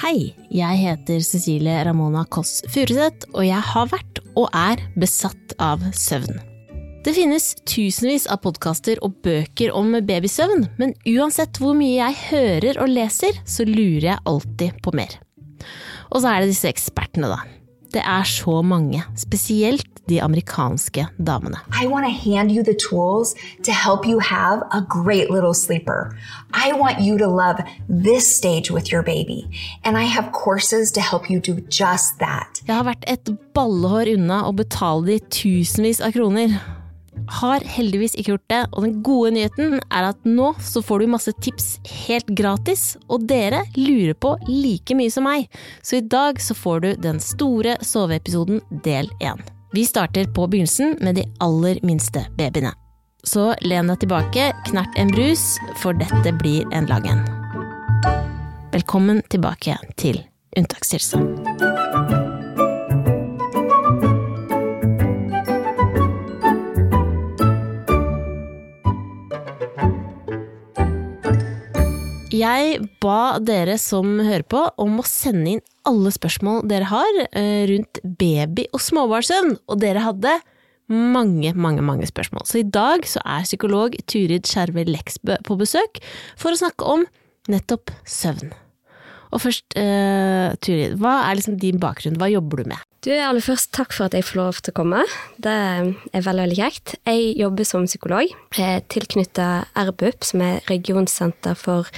Hei, jeg heter Cecilie Ramona Kåss Furuseth, og jeg har vært og er besatt av søvn. Det finnes tusenvis av podkaster og bøker om babysøvn, men uansett hvor mye jeg hører og leser, så lurer jeg alltid på mer. Og så er det disse ekspertene, da. Det er så mange, spesielt de amerikanske damene. I want to hand you the tools to help you have a great little sleeper. I want you to love this stage with your baby. And I have courses to help you do just that. Jeg har vært et ballehår unna å betale de tusenvis av kroner. Har heldigvis ikke gjort det, og den gode nyheten er at nå så får du masse tips helt gratis, og dere lurer på like mye som meg, så i dag så får du den store soveepisoden del én. Vi starter på begynnelsen med de aller minste babyene. Så len deg tilbake, knert en brus, for dette blir en lang en. Velkommen tilbake til Unntakstilstand. Jeg ba dere som hører på om å sende inn alle spørsmål dere har eh, rundt baby- og småbarnssøvn, og dere hadde mange, mange mange spørsmål. Så i dag så er psykolog Turid Skjerve Leksbø på besøk for å snakke om nettopp søvn. Og først, uh, Turid, hva er liksom din bakgrunn, hva jobber du med? Du, aller først takk for at jeg får lov til å komme. Det er veldig veldig kjekt. Jeg jobber som psykolog, tilknyttet RBUP, som er regionsenter for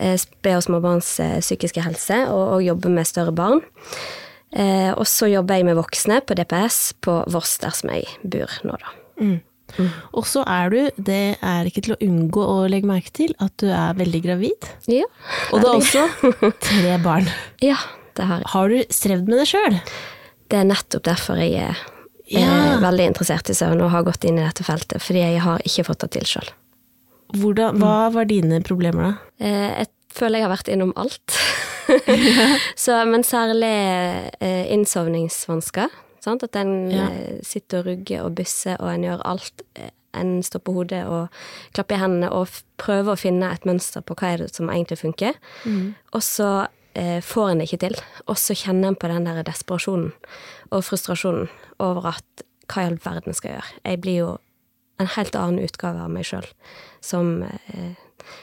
sped- og småbarns psykiske helse, og, og jobber med større barn. Og så jobber jeg med voksne på DPS på Voss, der som jeg bor nå, da. Mm. Mm. Og så er du, det er ikke til å unngå å legge merke til, at du er veldig gravid. Ja. Og du har også tre barn. Ja, det har jeg. Har du strevd med det sjøl? Det er nettopp derfor jeg er, ja. er veldig interessert i søvn og har gått inn i dette feltet, fordi jeg har ikke fått det til sjøl. Hva var dine problemer, da? Jeg føler jeg har vært innom alt. Så, men særlig innsovningsvansker. Sant? At en ja. sitter og rugger og bysser, og en gjør alt. En står på hodet og klapper i hendene og prøver å finne et mønster på hva er det som egentlig funker. Mm. Og så eh, får en det ikke til. Og så kjenner en på den der desperasjonen og frustrasjonen over at hva i all verden skal jeg gjøre? Jeg blir jo en helt annen utgave av meg sjøl som eh,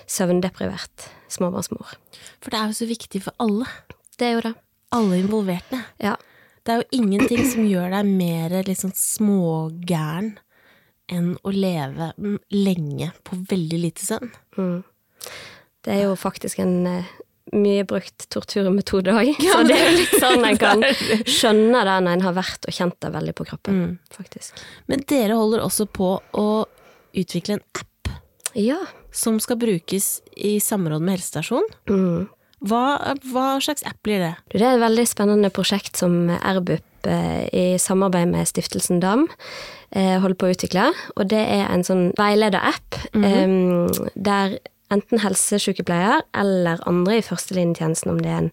søvndeprivert småbarnsmor. For det er jo så viktig for alle. Det er jo det. Alle involverte. Ja. Det er jo ingenting som gjør deg mer sånn smågæren enn å leve lenge på veldig lite søvn. Mm. Det er jo faktisk en uh, mye brukt torturmetode òg, så det er litt sånn en kan skjønne det når en har vært og kjent det veldig på kroppen, mm. faktisk. Men dere holder også på å utvikle en app ja. som skal brukes i samråd med helsestasjonen. Mm. Hva, hva, slags app blir det? Det er et veldig spennende prosjekt som RBUP eh, i samarbeid med Stiftelsen DAM eh, holder på å utvikle. Og det er en sånn veileder-app mm -hmm. der enten helsesykepleier eller andre i førstelinjetjenesten, om det er en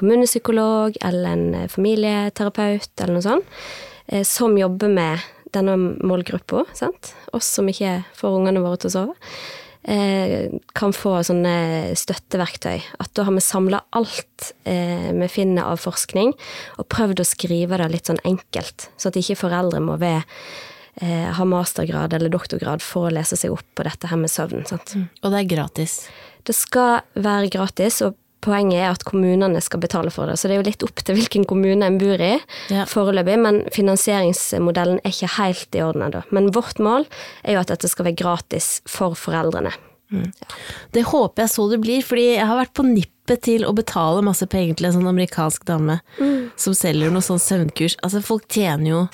kommunepsykolog eller en familieterapeut eller noe sånt, som jobber med denne målgruppa, oss som ikke får ungene våre til å sove eh, kan få sånne støtteverktøy. At da har vi samla alt eh, vi finner av forskning, og prøvd å skrive det litt sånn enkelt, så at ikke foreldre må ved eh, ha mastergrad eller doktorgrad for å lese seg opp på dette her med søvn. Mm. Og det er gratis? Det skal være gratis, og poenget er at kommunene skal betale for det. Så det er jo litt opp til hvilken kommune en bor i ja. foreløpig, men finansieringsmodellen er ikke helt i orden ennå. Men vårt mål er jo at dette skal være gratis for foreldrene. Mm. Ja. Det håper jeg så det blir, fordi jeg har vært på nippet til å betale masse penger til en sånn amerikansk dame mm. som selger noe sånn søvnkurs. Altså, folk tjener jo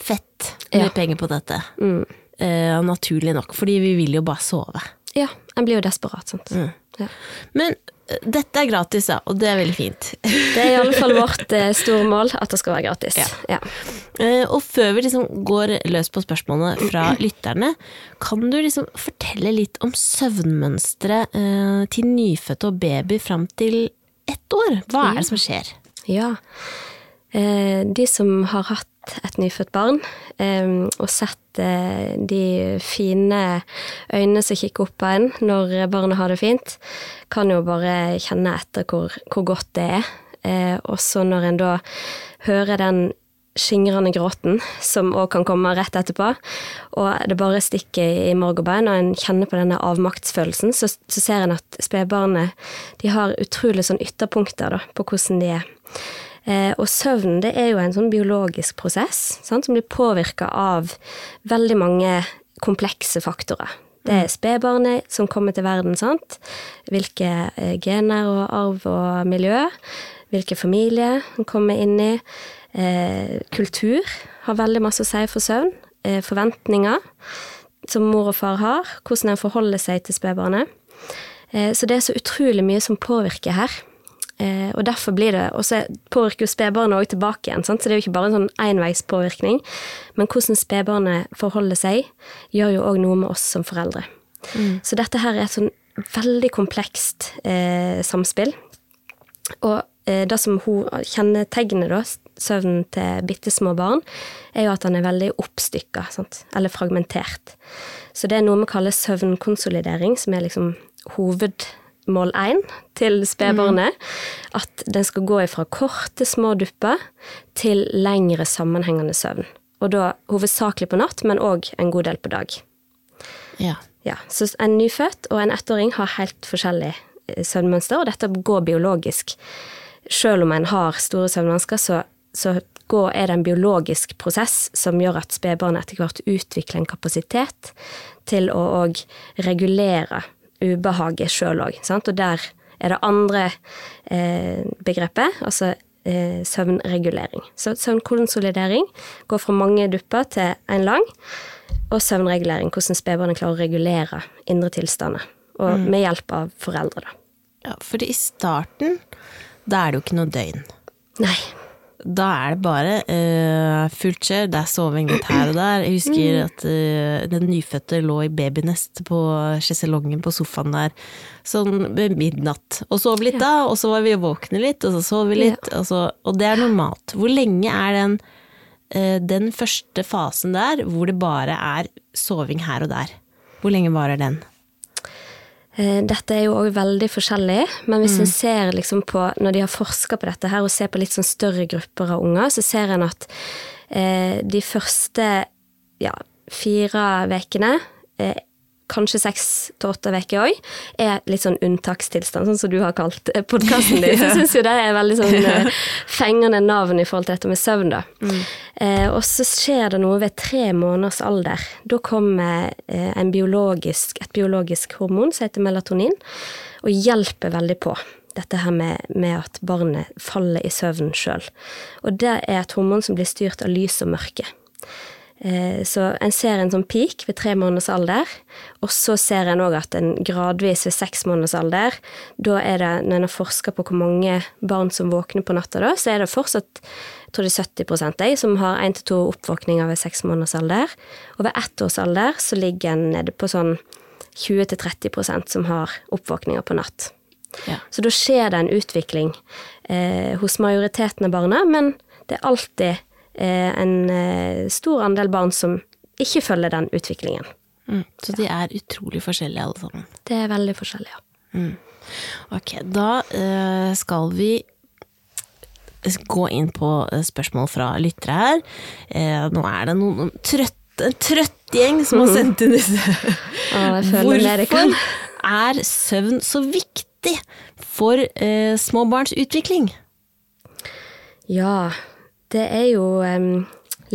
fett med ja. penger på dette. Mm. Uh, naturlig nok, fordi vi vil jo bare sove. Ja, en blir jo desperat, sant. Mm. Men dette er gratis, da, og det er veldig fint. Det er i alle fall vårt uh, store mål, at det skal være gratis. Ja. Ja. Eh, og før vi liksom går løs på spørsmålene fra lytterne, kan du liksom fortelle litt om søvnmønsteret eh, til nyfødte og baby fram til ett år? Hva er det som skjer? Ja, de som har hatt et nyfødt barn, og sett uh, de fine øynene som kikker opp på en når barnet har det fint, kan jo bare kjenne etter hvor, hvor godt det er. Uh, og så når en da hører den skingrende gråten, som òg kan komme rett etterpå, og det bare stikker i marg og bein, og en kjenner på denne avmaktsfølelsen, så, så ser en at spedbarnet de har utrolig sånn ytterpunkter da, på hvordan de er. Eh, og søvn det er jo en sånn biologisk prosess sant, som blir påvirka av veldig mange komplekse faktorer. Det er spedbarnet som kommer til verden, sant. Hvilke eh, gener og arv og miljø. Hvilke familier han kommer inn i. Eh, kultur har veldig masse å si for søvn. Forventninger som mor og far har. Hvordan en forholder seg til spedbarnet. Eh, så det er så utrolig mye som påvirker her. Eh, og derfor blir det Og så påvirker jo spedbarnet òg tilbake igjen, sant? så det er jo ikke bare en sånn enveispåvirkning. Men hvordan spedbarnet forholder seg, gjør jo òg noe med oss som foreldre. Mm. Så dette her er et sånn veldig komplekst eh, samspill. Og eh, det som hun kjennetegner da, søvnen til bitte små barn, er jo at den er veldig oppstykka, eller fragmentert. Så det er noe vi kaller søvnkonsolidering, som er liksom hovedmål én til spedbarnet. Mm. At den skal gå ifra korte, små dupper til lengre, sammenhengende søvn. Og da hovedsakelig på natt, men òg en god del på dag. Ja. ja. Så en nyfødt og en ettåring har helt forskjellig eh, søvnmønster, og dette går biologisk. Selv om en har store søvnvansker, så så er det en biologisk prosess som gjør at spedbarnet etter hvert utvikler en kapasitet til å òg regulere ubehaget sjøl òg. Og der er det andre eh, begrepet, altså eh, søvnregulering. Så søvnkonsolidering går fra mange dupper til en lang. Og søvnregulering, hvordan spedbarnet klarer å regulere indre tilstander. Og mm. med hjelp av foreldre, da. Ja, for i starten, da er det jo ikke noe døgn. Nei da er det bare uh, fullt kjør. Det er soving litt her og der. Jeg husker mm. at uh, den nyfødte lå i babynest på sjeselongen på sofaen der sånn ved midnatt. Og sov litt da, og så var vi våkne litt, og så sov vi litt. Og, så, og det er normalt. Hvor lenge er den, uh, den første fasen der hvor det bare er soving her og der? Hvor lenge varer den? Eh, dette er jo òg veldig forskjellig, men hvis mm. en ser liksom på Når de har forska på dette her, og ser på litt sånn større grupper av unger, så ser en at eh, de første ja, fire ukene eh, kanskje seks til åtte uker òg, er litt sånn unntakstilstand, sånn som du har kalt eh, podkasten din. Så jeg syns jo det er veldig sånn eh, fengende navn i forhold til dette med søvn, da. Mm. Eh, og så skjer det noe ved tre måneders alder. Da kommer eh, biologisk, et biologisk hormon som heter melatonin, og hjelper veldig på dette her med, med at barnet faller i søvn sjøl. Og det er et hormon som blir styrt av lys og mørke. Eh, så en ser en sånn peak ved tre måneders alder, og så ser en òg at en gradvis ved seks måneders alder, da er det, når en har forska på hvor mange barn som våkner på natta da, så er det fortsatt jeg tror det er 70 jeg, som har én til to oppvåkninger ved seks måneders alder. Og ved ett års alder så ligger en nede på sånn 20-30% som har oppvåkninger på natt. Ja. Så da skjer det en utvikling eh, hos majoriteten av barna, men det er alltid en eh, stor andel barn som ikke følger den utviklingen. Mm, så de er utrolig forskjellige alle sammen? Det er veldig forskjellige, ja. Mm. Ok, da uh, skal vi gå inn på spørsmål fra lyttere her. Nå er det noen trøtt, en trøtt gjeng som har sendt inn disse. Hvorfor er søvn så viktig for småbarns små barns utvikling? Ja, det er jo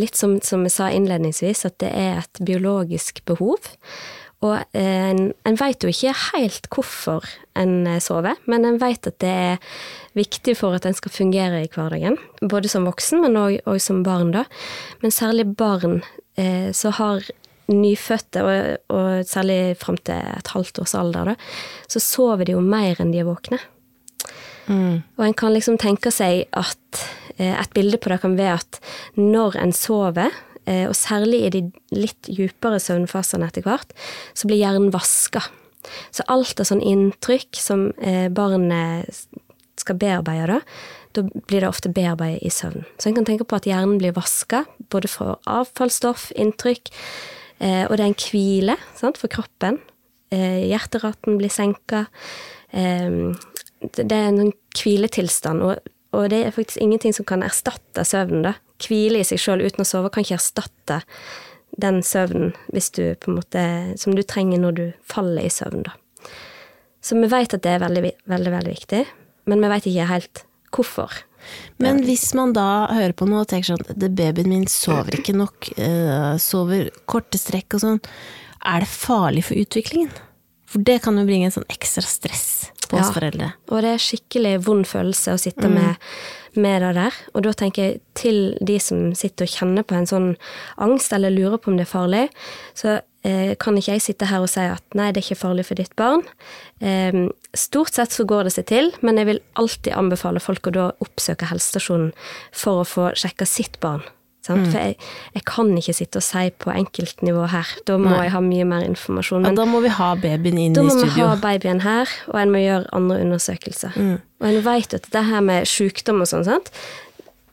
litt som, som jeg sa innledningsvis, at det er et biologisk behov. Og eh, en, en veit jo ikke helt hvorfor en eh, sover, men en veit at det er viktig for at en skal fungere i hverdagen. Både som voksen, men òg som barn, da. Men særlig barn eh, så har nyfødte, og, og særlig fram til et halvt års alder, da, så sover de jo mer enn de er våkne. Mm. Og en kan liksom tenke seg at et bilde på det kan være at når en sover, eh, og særlig i de litt djupere søvnfasene etter hvert, så blir hjernen vaska. Så alt av sånn inntrykk som eh, barnet skal bearbeide, da, da blir det ofte bearbeidet i søvn. Så en kan tenke på at hjernen blir vaska, både for avfallsstoff, inntrykk, eh, og det er en hvile sant, for kroppen. Eh, hjerteraten blir senka. Eh, det er en sånn hviletilstand, og, og, det er faktisk ingenting som kan erstatte søvnen. da. Hvile i seg sjøl uten å sove kan ikke erstatte den søvnen du, måte, som du trenger når du faller i søvn. da. Så vi vet at det er veldig, veldig, veldig viktig, men vi vet ikke helt hvorfor. Men hvis man da hører på noe og tenker sånn det babyen min sover ikke nok, uh, sover korte strekk og sånn, er det farlig for utviklingen? For det kan jo bringe en sånn ekstra stress på oss Ja. foreldre. Og det er skikkelig vond følelse å sitte med, med det der. Og da tenker jeg til de som sitter og kjenner på en sånn angst, eller lurer på om det er farlig, så eh, kan ikke jeg sitte her og si at nei, det er ikke farlig for ditt barn. Eh, stort sett så går det seg til, men jeg vil alltid anbefale folk å da oppsøke helsestasjonen for å få sjekka sitt barn. Sant? For jeg, jeg kan ikke sitte og si på enkeltnivå her. Da må Nei. jeg ha mye mer informasjon. Ja, da må vi ha babyen inn da må vi ha babyen her, og en må gjøre andre undersøkelser. Og en vet at det her med sykdom og sånn, sant?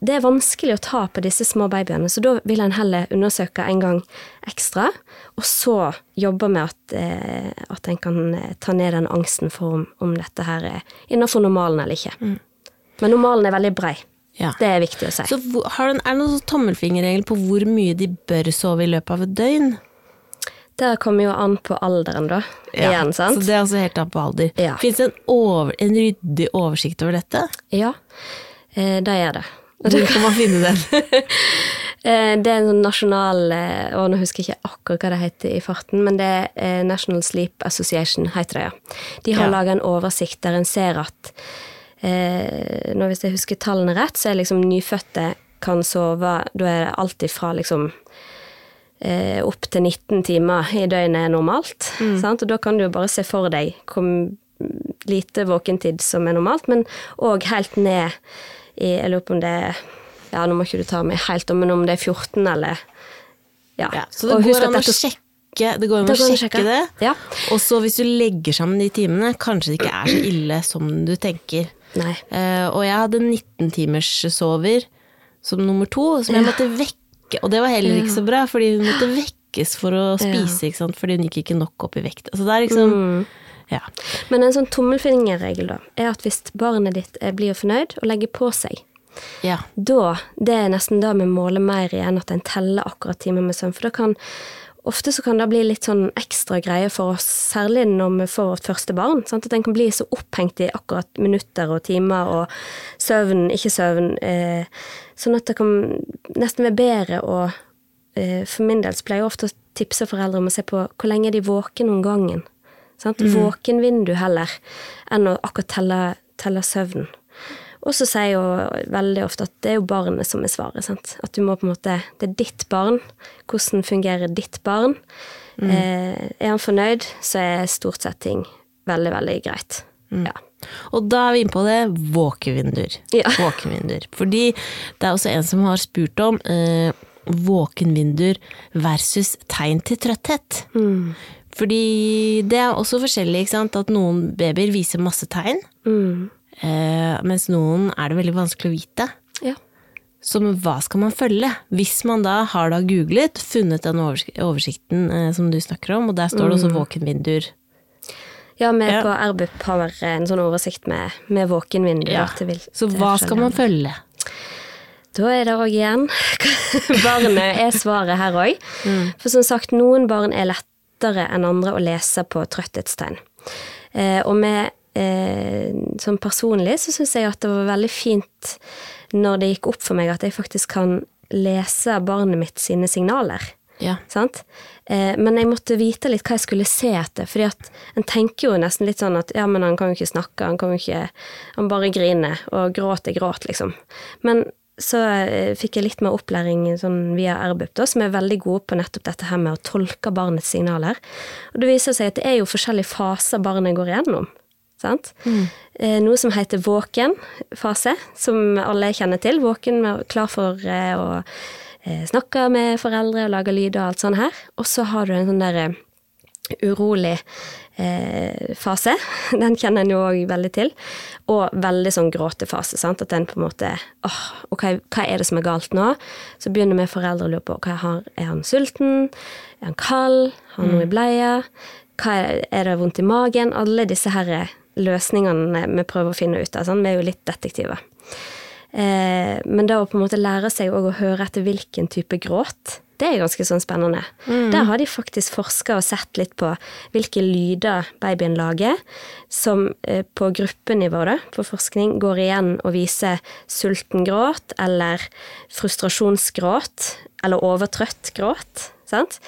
det er vanskelig å ta på disse små babyene, så da vil en heller undersøke en gang ekstra, og så jobbe med at, eh, at en kan eh, ta ned den angsten for om, om dette her er innenfor normalen eller ikke. Men normalen er veldig brei. Ja. Det er viktig å si. Så har du, er det noen sånn tommelfingerregel på hvor mye de bør sove i løpet av et døgn? Det kommer jo an på alderen, da. Igjen, sant? Så det er altså helt an på alder. Ja. Fins det en, over, en ryddig oversikt over dette? Ja, eh, det gjør det. Hvor kan man finne den? Eh, Det er en sånn nasjonal eh, Og nå husker jeg ikke akkurat hva det heter i farten, men det er eh, National Sleep Association, heter det, ja. De har Ja. laga en oversikt der en ser at eh, nå Hvis jeg husker tallene rett, så er liksom nyfødte kan sove Da er det alltid fra liksom eh, opp til 19 timer i døgnet er normalt. Sant? Og da kan du jo bare se for deg hvor lite våkentid som er normalt, men òg helt ned i Jeg lurer på om det er Ja, nå må ikke du ta meg helt om, men om det er 14 eller Ja. Ja, så det Og går an å sjekke, det går an å sjekke sjekke. det. Ja. Og så hvis du legger sammen de timene, kanskje det ikke er så ille som du tenker. Nei. Eh, og jeg hadde 19 timers sover som nummer to, som jeg måtte vekke. Og det var heller ikke så bra, fordi hun måtte vekkes for å spise, sant? fordi hun gikk ikke nok opp i vekt. Altså det er liksom Mm. Ja. Men en sånn tommelfingerregel, da, er at hvis barnet ditt eh, blir fornøyd og legger på seg, ja. da, det er nesten da vi måler mer igjen at en teller akkurat timer med søvn. For da kan, ofte så kan det bli litt sånn ekstra greie for oss, særlig når vi får vårt første barn. Sant? At en kan bli så opphengt i akkurat minutter og timer og søvn, ikke søvn. Eh, sånn at det kan nesten være bedre å eh, For min del så pleier jeg ofte å tipse foreldre om å se på hvor lenge er de våken om gangen. Sant? Våkenvindu heller enn å akkurat telle, telle søvn. Og så sier jo veldig ofte at det er jo barnet som er svaret. Sant? At du må på en måte Det er ditt barn. Hvordan fungerer ditt barn? Eh, er han fornøyd, så er stort sett ting veldig, veldig greit. Ja. Og da er vi inne på det våkevinduer. Ja. Våkenvinduer. Fordi det er også en som har spurt om eh, våkenvinduer versus tegn til trøtthet. Fordi det er også forskjellig, ikke sant. At noen babyer viser masse tegn, Mm. Eh, mens noen er det veldig vanskelig å vite. ja. Så hva skal man følge? Hvis man da har da googlet, funnet den oversikten eh, som du snakker om, og der står det også våkenvinduer. Ja, vi Ja. på RBUP har en sånn oversikt med, med våkenvinduer. Ja. til vilt, Så hva skal man følge? Da er det òg igjen Barnet er svaret her òg. Mm. For som sagt, noen barn er lettere enn andre å lese på trøtthetstegn. Eh, og med eh, sånn personlig så syns jeg at det var veldig fint når det gikk opp for meg at jeg faktisk kan lese barnet mitt sine signaler. Ja. Sant? Eh, men jeg måtte vite litt hva jeg skulle se etter, fordi at en tenker jo nesten litt sånn at ja, men han kan jo ikke snakke, han kan jo ikke Han bare griner, og gråt er gråt, liksom. Men så eh, fikk jeg litt mer opplæring sånn via RBUP, da, som er veldig gode på nettopp dette her med å tolke barnets signaler. Og det viser seg at det er jo forskjellige faser barnet går igjennom. Sant? Eh, Noe som heter våken-fase, som alle kjenner til. Våken, klar for eh, å eh, snakke med foreldre og lage lyder og alt sånt her. Og så har du en sånn der urolig eh, fase. Den kjenner en jo òg veldig til. Og veldig sånn gråtefase. sant? At en på en måte åh, ok, hva er det som er galt nå? Så begynner vi foreldre å lure på hva har, er han sulten, er han kald, har han noe i bleia, hva er, er det vondt i magen? Alle disse her løsningene vi prøver å finne ut av. Sånn. Vi er jo litt detektive. Eh, men da å på en måte lære seg å høre etter hvilken type gråt, det er ganske sånn spennende. Der har de faktisk forska og sett litt på hvilke lyder babyen lager, som eh, på gruppenivå da, på forskning går igjen og viser sulten gråt, eller frustrasjonsgråt, eller overtrøtt gråt. Sant?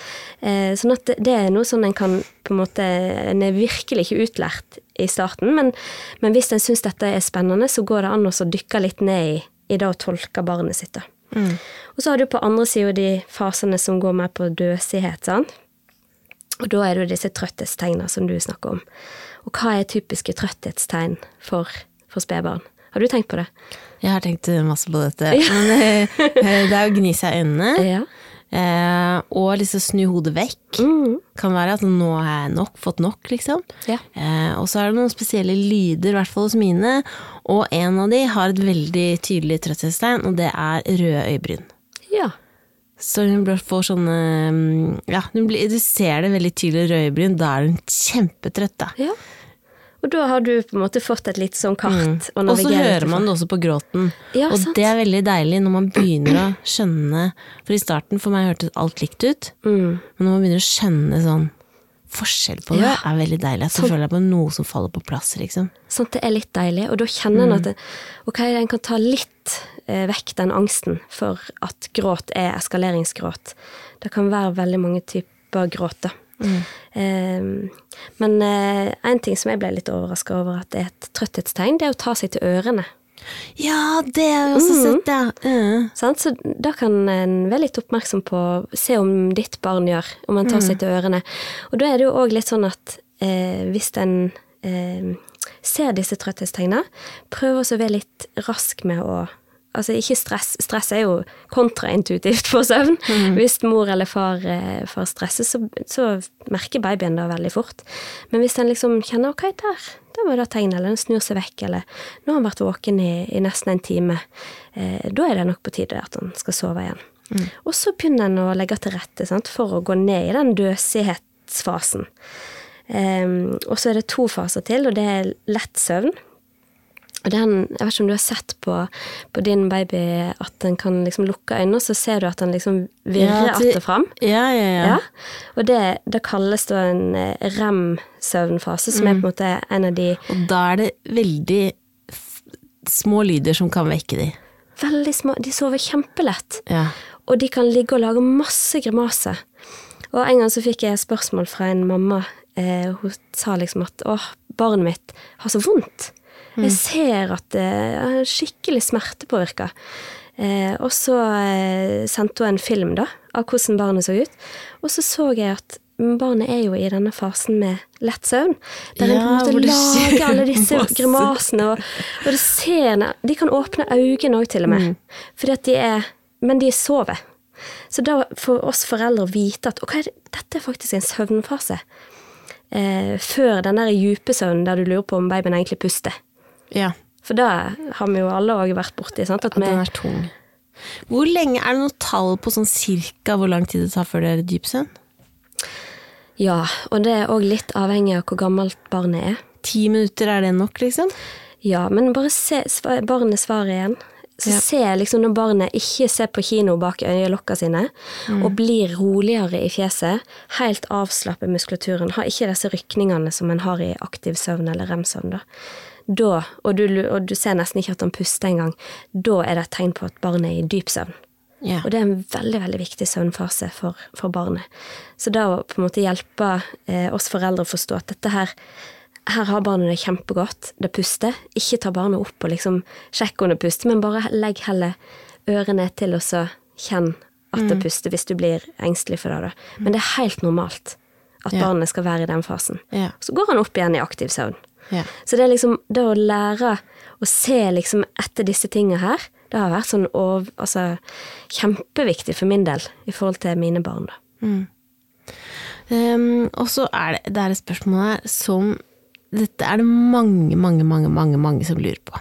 Eh, sånn at det- det er noe som en kan på en måte En er virkelig ikke utlært i starten, men, men hvis en syns dette er spennende, så går det an å dykke litt ned i, i det å tolke barnet sitt. da. Og så har du på andre sida de fasene som går mer på døsighet. sant? Og da er det jo disse trøtthetstegna som du snakker om. Og hva er typiske trøtthetstegn for, for spedbarn? Har du tenkt på det? Jeg har tenkt masse på dette. Men eh, det er å gni seg i øynene. Ja. Eh, og liksom snu hodet vekk. Kan være at nå har jeg nok, fått nok, liksom. Ja. Eh, og så er det noen spesielle lyder, i hvert fall hos mine. Og en av de har et veldig tydelig trøtthetstegn, og det er røde øyebryn. Ja. Så hun får sånne mm, Ja, blir, du ser det veldig tydelig røde øyebryn, da er hun kjempetrøtt, da. ja. Og da har du på en måte fått et litt sånn kart å Og så hører man det også på gråten. Ja, og sant. det er veldig deilig når man begynner å skjønne For i starten for meg hørtes alt likt ut, Mm. men når man begynner å skjønne sånn forskjell på det, Ja. er veldig deilig. At du føler jeg på noe som faller på plass, liksom. Sånn det er litt deilig. Og da kjenner en at det, ok, en kan ta litt eh, vekk den angsten for at gråt er eskaleringsgråt. Det kan være veldig mange typer gråt, da. Eh, men eh, en ting som jeg ble litt overraska over at det er et trøtthetstegn, det er å ta seg til ørene. Ja, det har jeg også sett, ja. Mm. Sånn, Så da kan en være litt oppmerksom på se om ditt barn gjør, om en tar seg til ørene. Og da er det jo òg litt sånn at eh, hvis en eh, ser disse trøtthetstegna, prøv også å være litt rask med å Altså ikke stress. Stress er jo kontraintuitivt for søvn. Hvis mor eller far, eh, stresser, så, så merker babyen det veldig fort. Men hvis en liksom kjenner ok, der, der var det tegn, eller den snur seg vekk, eller nå har han vært våken i, i nesten en time, eh, da er det nok på tide at han skal sove igjen. Og så begynner en å legge til rette sant, for å gå ned i den døsighetsfasen. Um, og så er det to faser til, og det er lett søvn. Og den, jeg vet ikke om du har sett på, på din baby at den kan liksom lukke øynene, så ser du at den liksom virrer Ja, att og fram. Ja, ja, ja. Ja. Og det, det kalles da en eh, rem-søvnfase, som er på en måte en av de Og da er det veldig små lyder som kan vekke de. veldig små De sover kjempelett. Ja. Og de kan ligge og lage masse grimaser. Og en gang så fikk jeg spørsmål fra en mamma. Eh, hun sa liksom at 'Å, barnet mitt har så vondt. Jeg ser at det er skikkelig smertepåvirka. Eh, og så eh, sendte hun en film da, av hvordan barnet så ut. Og så så jeg at barnet er jo i denne fasen med lett søvn. Der en på en måte lager alle disse masse. grimasene. Og, og det ser, de kan åpne øynene òg, til og med. Fordi at de er Men de sover. Så da får oss foreldre vite at okay, dette er faktisk en søvnfase. Eh, før den der dype søvnen der du lurer på om babyen egentlig puster. Ja. For da har vi jo alle òg vært borti. Sant? At den er tung. Hvor lenge Er det noe tall på sånn cirka hvor lang tid det tar før det er dypsøvn? ja, og det er òg litt avhengig av hvor gammelt barnet er. Ti minutter, er det nok, liksom? Ja, men bare se barnet svaret igjen. Så Ja. se liksom når barnet ikke ser på kino bak øyelokka sine, og blir roligere i fjeset, helt avslapper muskulaturen, har ikke disse rykningene som en har i aktiv søvn eller rem-søvn. Da. Da, og, du, og du ser nesten ikke at han puster engang, da er det et tegn på at barnet er i dyp søvn. Ja. Og det er en veldig veldig viktig søvnfase for, for barnet. Så da å på en måte hjelpe eh, oss foreldre å forstå at dette her her har barnet det kjempegodt, det puster. Ikke ta barnet opp og liksom sjekk om det puster, men bare legg heller ørene til og så kjenn at det puster hvis du blir engstelig for det. Da. Men det er helt normalt at Ja. barnet skal være i den fasen. Ja. Så går han opp igjen i aktiv søvn. Ja. Så det er liksom det å lære å se liksom etter disse tingene her, det har vært sånn over, altså, kjempeviktig for min del i forhold til mine barn. Da. Um, og så er det, det er et spørsmål her som Dette er det mange, mange, mange, mange, mange som lurer på.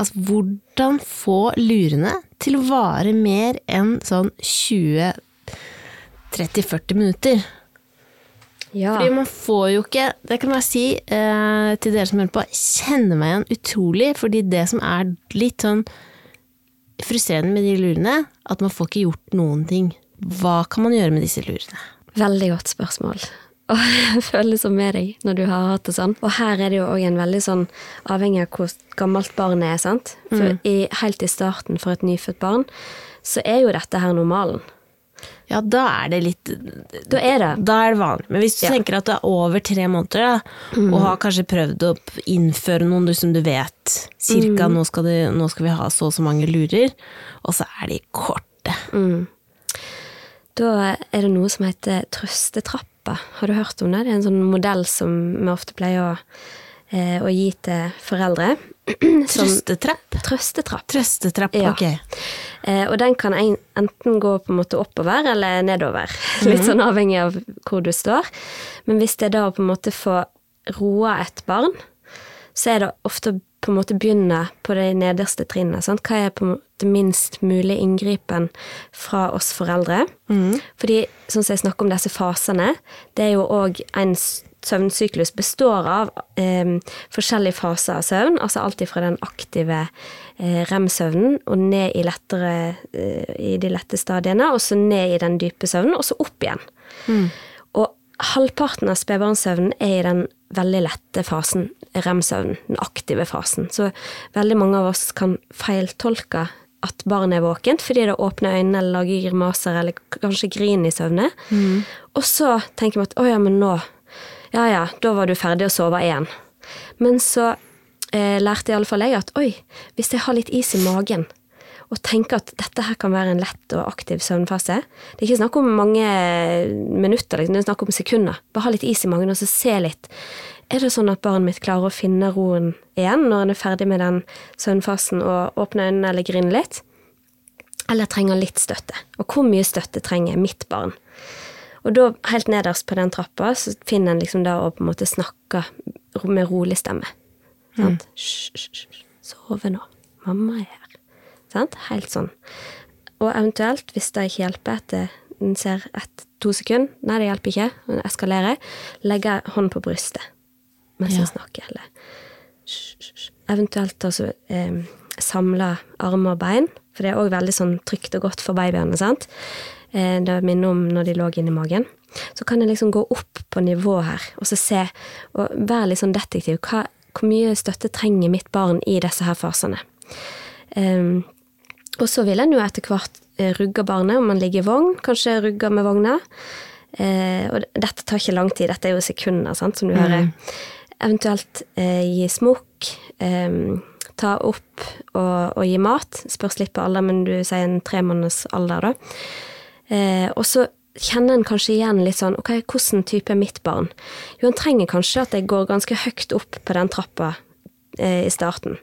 Altså, hvordan få lurene til å vare mer enn sånn 20-30-40 minutter? Ja. Fordi man får jo ikke, det kan jeg si eh, til dere som hører på, kjenner meg igjen utrolig, fordi det som er litt sånn frustrerende med de lurene, at man får ikke gjort noen ting. Hva kan man gjøre med disse lurene? Veldig godt spørsmål. Og jeg føler som med deg når du har hatt det sånn. Og her er det jo òg en veldig sånn avhengig av hvor gammelt barnet er, sant. For i, helt i starten for et nyfødt barn, så er jo dette her normalen. Ja, da er det litt Da er det Da er det vanlig. Men hvis du Ja. tenker at det er over tre måneder, da, og har kanskje prøvd å innføre noen du, som du vet cirka nå, skal det, nå skal vi ha så og så mange lurer, og så er de korte. Da er det noe som heter trøstetrappa. Har du hørt om det? Det er en sånn modell som vi ofte pleier å, eh, å gi til foreldre. Som Trøstetrapp? trøstetrapp. Trøstetrapp, Ja. ok. Eh, og den kan enten gå på en måte oppover eller nedover. Litt sånn avhengig av hvor du står. Men hvis det er da å på en måte få roa et barn, så er det ofte å på en måte begynne på de nederste trinnene. Sant? Hva er på en måte minst mulig inngripen fra oss foreldre? Fordi, sånn som jeg snakker om disse fasene, det er jo òg en søvnsyklus består av eh, forskjellige faser av søvn, altså alt fra den aktive eh, rem-søvnen og ned i, lettere, eh, i de lette stadiene, og så ned i den dype søvnen, og så opp igjen. Og halvparten av spedbarnssøvnen er i den veldig lette fasen, rem-søvnen, den aktive fasen. Så veldig mange av oss kan feiltolke at barnet er våkent fordi det åpner øynene eller lager grimaser eller kanskje griner i søvne. Og så tenker vi at å ja, men nå Ja ja, da var du ferdig å sove igjen. Men så eh, lærte iallfall jeg at oi, hvis jeg har litt is i magen, og tenker at dette her kan være en lett og aktiv søvnfase. Det er ikke snakk om mange minutter, liksom. det er snakk om sekunder. Bare ha litt is i magen og så se litt. Er det sånn at barnet mitt klarer å finne roen igjen når en er ferdig med den søvnfasen og åpner øynene eller griner litt? Eller trenger litt støtte? Og hvor mye støtte trenger mitt barn? Og da, helt nederst på den trappa, så finner en liksom da å på en måte snakke med rolig stemme. Sant? Hysj, hysj, hysj. Sove nå. Mamma er her. Sant? Helt sånn. Og eventuelt, hvis det ikke hjelper etter en ser ett-to sekunder, nei, det hjelper ikke, Den eskalerer, legge hånden på brystet mens Ja. en snakker. Eller hysj. Eventuelt altså eh, samle armer og bein, for det er òg veldig sånn trygt og godt for babyene. sant? Eh, det minner om når de lå inni magen. Så kan jeg liksom gå opp på nivå her, og så se, og være litt sånn detektiv. Hva, hvor mye støtte trenger mitt barn i disse her fasene? Um, og så vil en jo etter hvert eh, rugge barnet, om man ligger i vogn, kanskje rugge med vogna. Uh, og dette tar ikke lang tid, dette er jo sekunder, sant, som du hører. Eventuelt uh, gi smokk, Um, ta opp og, og gi mat. Spørs litt på alder, men du sier en tre måneders alder, da. Eh, og så kjenner en kanskje igjen litt sånn ok, hvordan type er mitt barn? Jo, en trenger kanskje at jeg går ganske høyt opp på den trappa eh, i starten.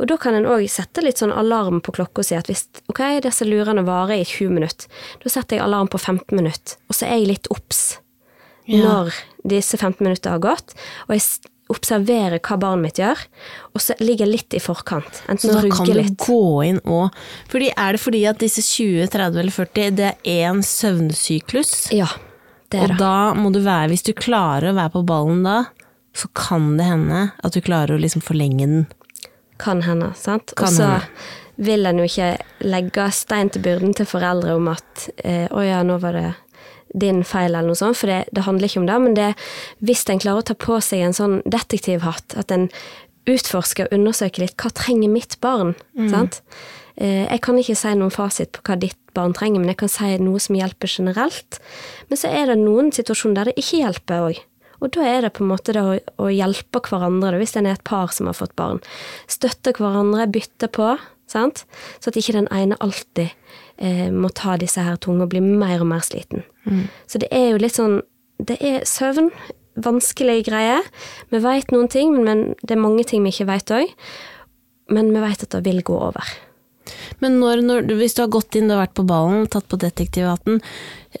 Og da kan en òg sette litt sånn alarm på klokka og si at hvis ok, disse lurene varer i 20 minutter, da setter jeg alarm på 15 minutter, og så er jeg litt obs Ja. når disse 15 minutter har gått, og jeg observerer hva barnet mitt gjør, og så ligger jeg litt i forkant. Så da kan du litt. gå inn og fordi Er det fordi at disse 20, 30 eller 40, det er én søvnsyklus? Ja, det er Og det. da må du være, hvis du klarer å være på ballen da, så kan det hende at du klarer å liksom forlenge den. Kan hende, sant. Og så vil en jo ikke legge stein til byrden til foreldre om at eh, å ja, nå var det din feil, eller noe sånt, for det, det handler ikke om det. Men det, hvis en klarer å ta på seg en sånn detektivhatt, at en utforsker og undersøker litt hva trenger mitt barn, sant. Eh, Jeg kan ikke si noen fasit på hva ditt barn trenger, men jeg kan si noe som hjelper generelt. Men så er det noen situasjoner der det ikke hjelper òg. Og da er det på en måte det å, å hjelpe hverandre, hvis en er et par som har fått barn. Støtte hverandre, bytte på, sant? så at ikke den ene alltid eh, må ta disse her tunge og bli mer og mer sliten. Så det er jo litt sånn Det er søvn, vanskelig greie. Vi veit noen ting, men det er mange ting vi ikke veit òg. Men vi veit at det vil gå over. Men når, når, hvis du har gått inn, du har vært på ballen, tatt på detektivhatten,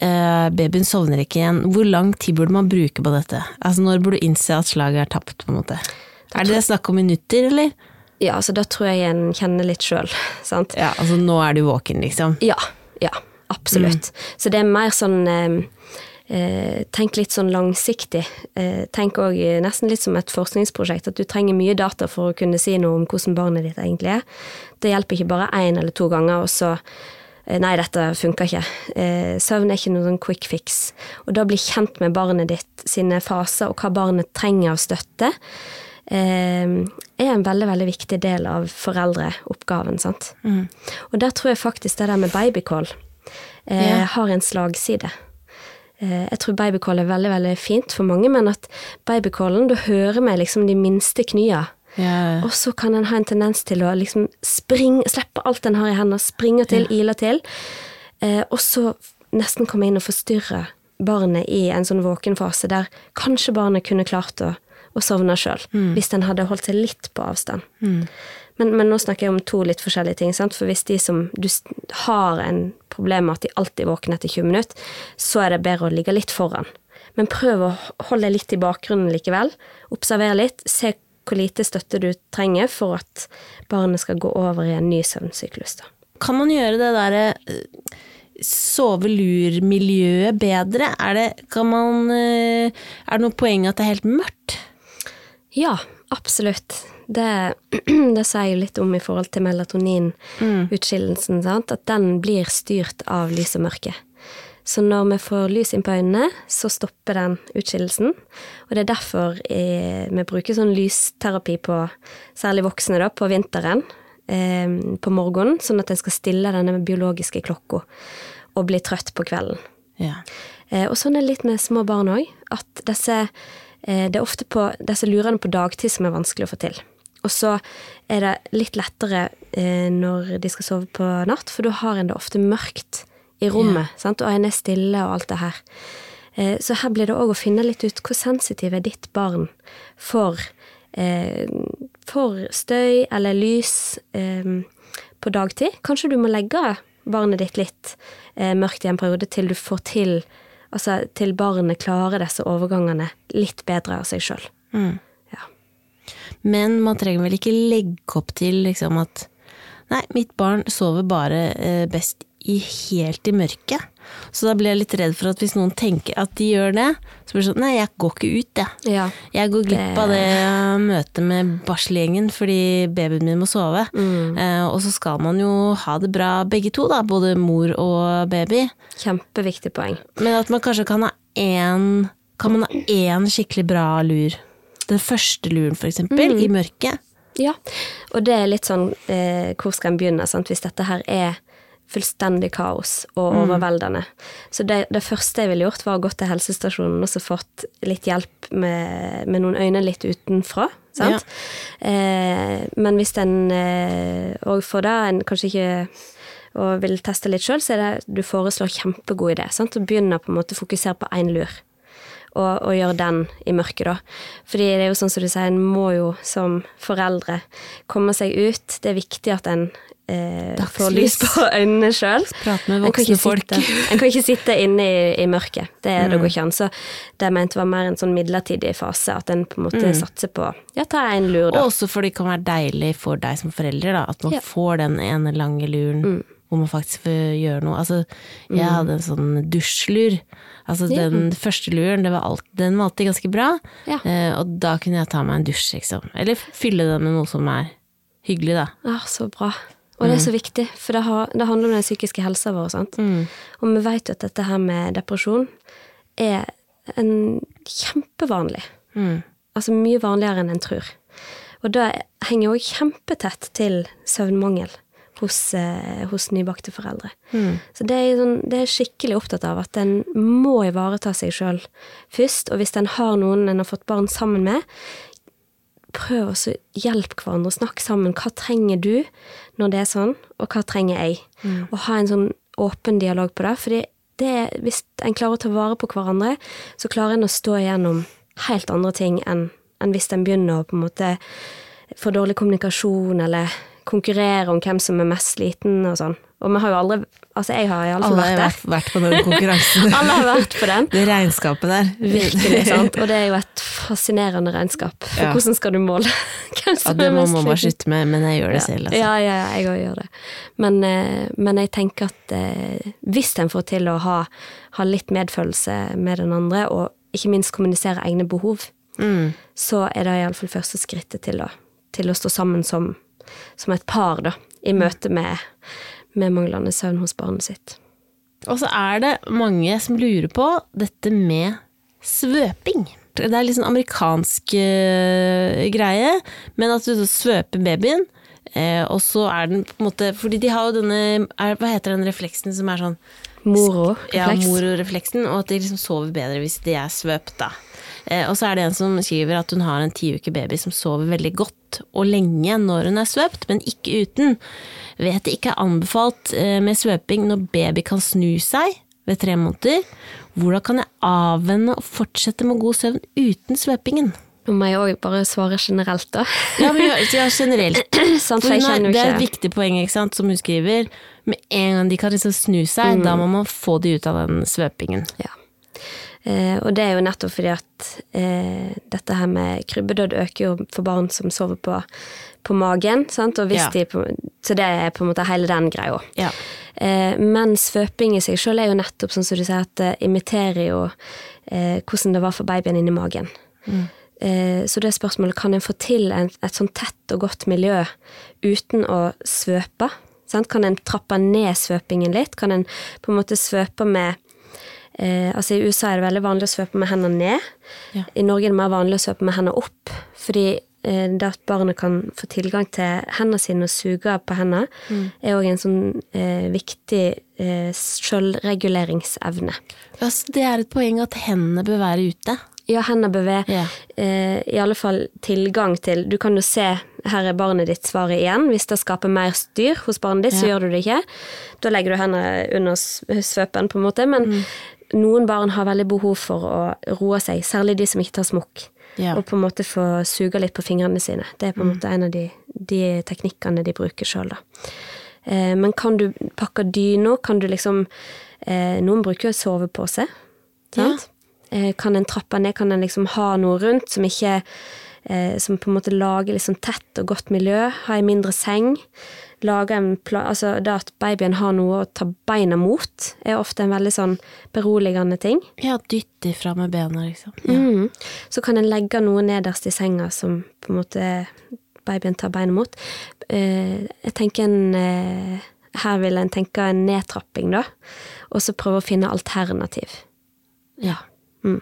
eh, babyen sovner ikke igjen, hvor lang tid burde man bruke på dette? Altså Når burde du innse at slaget er tapt, på en måte? Er det snakk om minutter, eller? Ja, altså da tror jeg en kjenner litt sjøl, sant. Ja, altså nå er du våken, liksom? Ja, ja, absolutt. Så det er mer sånn eh, Tenk litt sånn langsiktig. Eh, tenk òg nesten litt som et forskningsprosjekt, at du trenger mye data for å kunne si noe om hvordan barnet ditt egentlig er. Det hjelper ikke bare én eller to ganger, og så eh, Nei, dette funker ikke. Eh, søvn er ikke noen sånn quick fix. Og da bli kjent med barnet ditt sine faser, og hva barnet trenger av støtte, er en veldig, veldig viktig del av foreldreoppgaven, sant. Og der tror jeg faktisk det der med babycall eh, Ja. har en slagside. Eh, Jeg tror babycall er veldig veldig fint for mange, men at babycallen, da hører vi liksom de minste knya. Yeah. Og så kan en ha en tendens til å liksom springe, slippe alt en har i hendene, springe til, ile til, eh, og så nesten komme inn og forstyrre barnet i en sånn våkenfase der kanskje barnet kunne klart å, å sovna sjøl, hvis den hadde holdt seg litt på avstand. Men, men nå snakker jeg om to litt forskjellige ting. Sant? For hvis de som du har en problem med at de alltid våkner etter 20 minutter, så er det bedre å ligge litt foran. Men prøv å holde deg litt i bakgrunnen likevel. Observer litt. Se hvor lite støtte du trenger for at barnet skal gå over i en ny søvnsyklus. Da. Kan man gjøre det derre sovelurmiljøet sove-lur-miljøet bedre? Er det, kan man, eh, er det noe poeng at det er helt mørkt? Ja, absolutt. Det, det sier jeg litt om i forhold til melatoninutskillelsen, Mm. at den blir styrt av lys og mørke. Så når vi får lys inn på øynene, så stopper den utskillelsen. Og det er derfor eh, vi bruker sånn lysterapi på særlig voksne da, på vinteren, eh, på morgenen, sånn at en skal stille denne biologiske klokka og bli trøtt på kvelden. Ja. Eh, og sånn er det litt med små barn òg, at disse, det er ofte på disse lurene på dagtid som er vanskelig å få til. Og så er det litt lettere eh, når de skal sove på natt, for da har en det ofte mørkt i rommet, sant? og en er stille og alt det her. Eh, så her blir det òg å finne litt ut hvor sensitiv er ditt barn for, eh, for støy eller lys eh, på dagtid. Kanskje du må legge barnet ditt litt eh, mørkt i en periode til du får til Altså til barnet klarer disse overgangene litt bedre av seg sjøl. Ja. Men man trenger vel ikke legge opp til liksom at Nei, mitt barn sover bare eh, best i helt i mørket. Så da blir jeg litt redd for at hvis noen tenker at de gjør det, så blir det sånn Nei, jeg går ikke ut, jeg. Ja. Jeg går glipp av det møtet med barselgjengen fordi babyen min må sove. Eh, og så skal man jo ha det bra begge to, da, både mor og baby. Kjempeviktig poeng. Men at man kanskje kan ha én Kan man ha én skikkelig bra lur? Den første luren, for eksempel, i mørket. Ja, og det er litt sånn eh, Hvor skal en begynne, sant? hvis dette her er fullstendig kaos og overveldende. Så det, det første jeg ville gjort, var å gå til helsestasjonen og så fått litt hjelp med, med noen øyne litt utenfra. Sant? Eh, men hvis en òg får det, en kanskje ikke og vil teste litt sjøl, så er det du foreslår kjempegod idé. Sant? Å begynne på en måte å fokusere på én lur og, og gjøre den i mørket, da. Fordi det er jo sånn som du sier, en må jo som foreldre komme seg ut. Det er viktig at en eh, får lys på øynene sjøl. Prate med voksne folk. En kan ikke sitte inne i, i mørket. Det, det går ikke an. Så det jeg mente var mer en sånn midlertidig fase, at en på en måte satser på ja, ta en lur, da. Og også for det kan være deilig for deg som forelder, da, at man Ja. får den ene lange luren hvor man faktisk får gjøre noe. Altså, jeg hadde en sånn dusjlur. Altså, den første luren, det var alt, den var alltid ganske bra, Ja. eh, og da kunne jeg ta meg en dusj, liksom. Eller fylle den med noe som er hyggelig, da. Ja, så bra. Og det er så viktig, for det, har, det handler om den psykiske helsa vår. Sant? Og vi vet jo at dette her med depresjon er en kjempevanlig. Altså mye vanligere enn en tror. Og det henger jo kjempetett til søvnmangel hos, eh, hos nybakte foreldre. Så det er, sånn, det er skikkelig opptatt av at en må ivareta seg sjøl først. Og hvis en har noen en har fått barn sammen med, prøv å hjelpe hverandre, snakk sammen. Hva trenger du når det er sånn, og hva trenger jeg? Og ha en sånn åpen dialog på det. fordi det, hvis en klarer å ta vare på hverandre, så klarer en å stå igjennom helt andre ting enn enn hvis en begynner å på en måte få dårlig kommunikasjon, eller konkurrere om hvem som er mest sliten og sånn. Og vi har jo aldri Altså, jeg har iallfall Alle har vært vært, vært på den konkurransen. Alle har vært på den. Det regnskapet der. Virkelig, sant. Og det er jo et fascinerende regnskap. For Ja. hvordan skal du måle hvem Ja, som det er må mest man bare sliten? slutte med, men jeg gjør det selv. Altså. Ja, ja, ja, jeg òg gjør det. Men, eh, men jeg tenker at eh, hvis en får til å ha, ha litt medfølelse med den andre, og ikke minst kommunisere egne behov, Mm. så er det iallfall første skrittet til å, til å stå sammen som, som et par, da, i møte med, med manglende søvn hos barnet sitt. Og så er det mange som lurer på dette med svøping. Det er litt sånn amerikansk eh, greie, men at du så svøper babyen, eh, og så er den på en måte Fordi de har jo denne er, Hva heter den refleksen som er sånn Moro-refleks. Ja, mororefleksen, og at de liksom sover bedre hvis de er svøpt, da. Eh, og så er det en som skriver at hun har en ti uker baby som sover veldig godt og lenge når hun er svøpt, men ikke uten. Vet det ikke er anbefalt eh, med svøping når baby kan snu seg ved tre måneder. Hvordan kan jeg avvenne og fortsette med god søvn uten svøpingen? Nå må jeg òg bare svare generelt, da. Ja, men ja, generelt. Sant, For for jo det er et viktig poeng, ikke sant, som hun skriver. Med en gang de kan liksom snu seg, da må man få de ut av den svøpingen. Ja. Eh, og det er jo nettopp fordi at eh, dette her med krybbedød øker jo for barn som sover på, på magen. Sant? Ja. de på, så det er på en måte hele den greia. Ja. Eh, men svøping i seg sjøl er jo nettopp sånn som du sier, at det imiterer jo hvordan det var for babyen inni magen. Eh, så det spørsmålet kan en få til en, et sånn tett og godt miljø uten å svøpe. Sant? Kan en trappe ned svøpingen litt? Kan en på en måte svøpe med eh, Altså I USA er det veldig vanlig å svøpe med hendene ned. Ja. I Norge er det mer vanlig å svøpe med hendene opp. Fordi eh, det at barnet kan få tilgang til hendene sine og suge på hendene, er òg en sånn eh, viktig eh, sjølreguleringsevne. Altså, det er et poeng at hendene bør være ute. Ja, hendene bør være yeah. eh, i alle fall tilgang til Du kan jo se, her er barnet ditt svaret igjen. Hvis det skaper mer styr hos barnet ditt, så gjør du det ikke. Da legger du hendene under svøpen, på en måte. Men Mm. Noen barn har veldig behov for å roe seg, særlig de som ikke tar smokk. Ja. Og på en måte få suge litt på fingrene sine. Det er på en Mm. måte en av de, de teknikkene de bruker sjøl, da. Eh, men kan du pakke dyna? Kan du liksom eh, Noen bruker jo sovepose, sant? Eh, kan en trappe ned? Kan en liksom ha noe rundt som ikke eh, Som på en måte lager liksom tett og godt miljø? Ha ei mindre seng? Lage en plan altså Det at babyen har noe å ta beina mot, er ofte en veldig sånn beroligende ting. Ja, dytte fra med bena, liksom. Mm. Så kan en legge noe nederst i senga som på en måte babyen tar beina mot. Eh, jeg tenker en eh, Her vil en tenke en nedtrapping, da. Og så prøve å finne alternativ. Ja. Mm.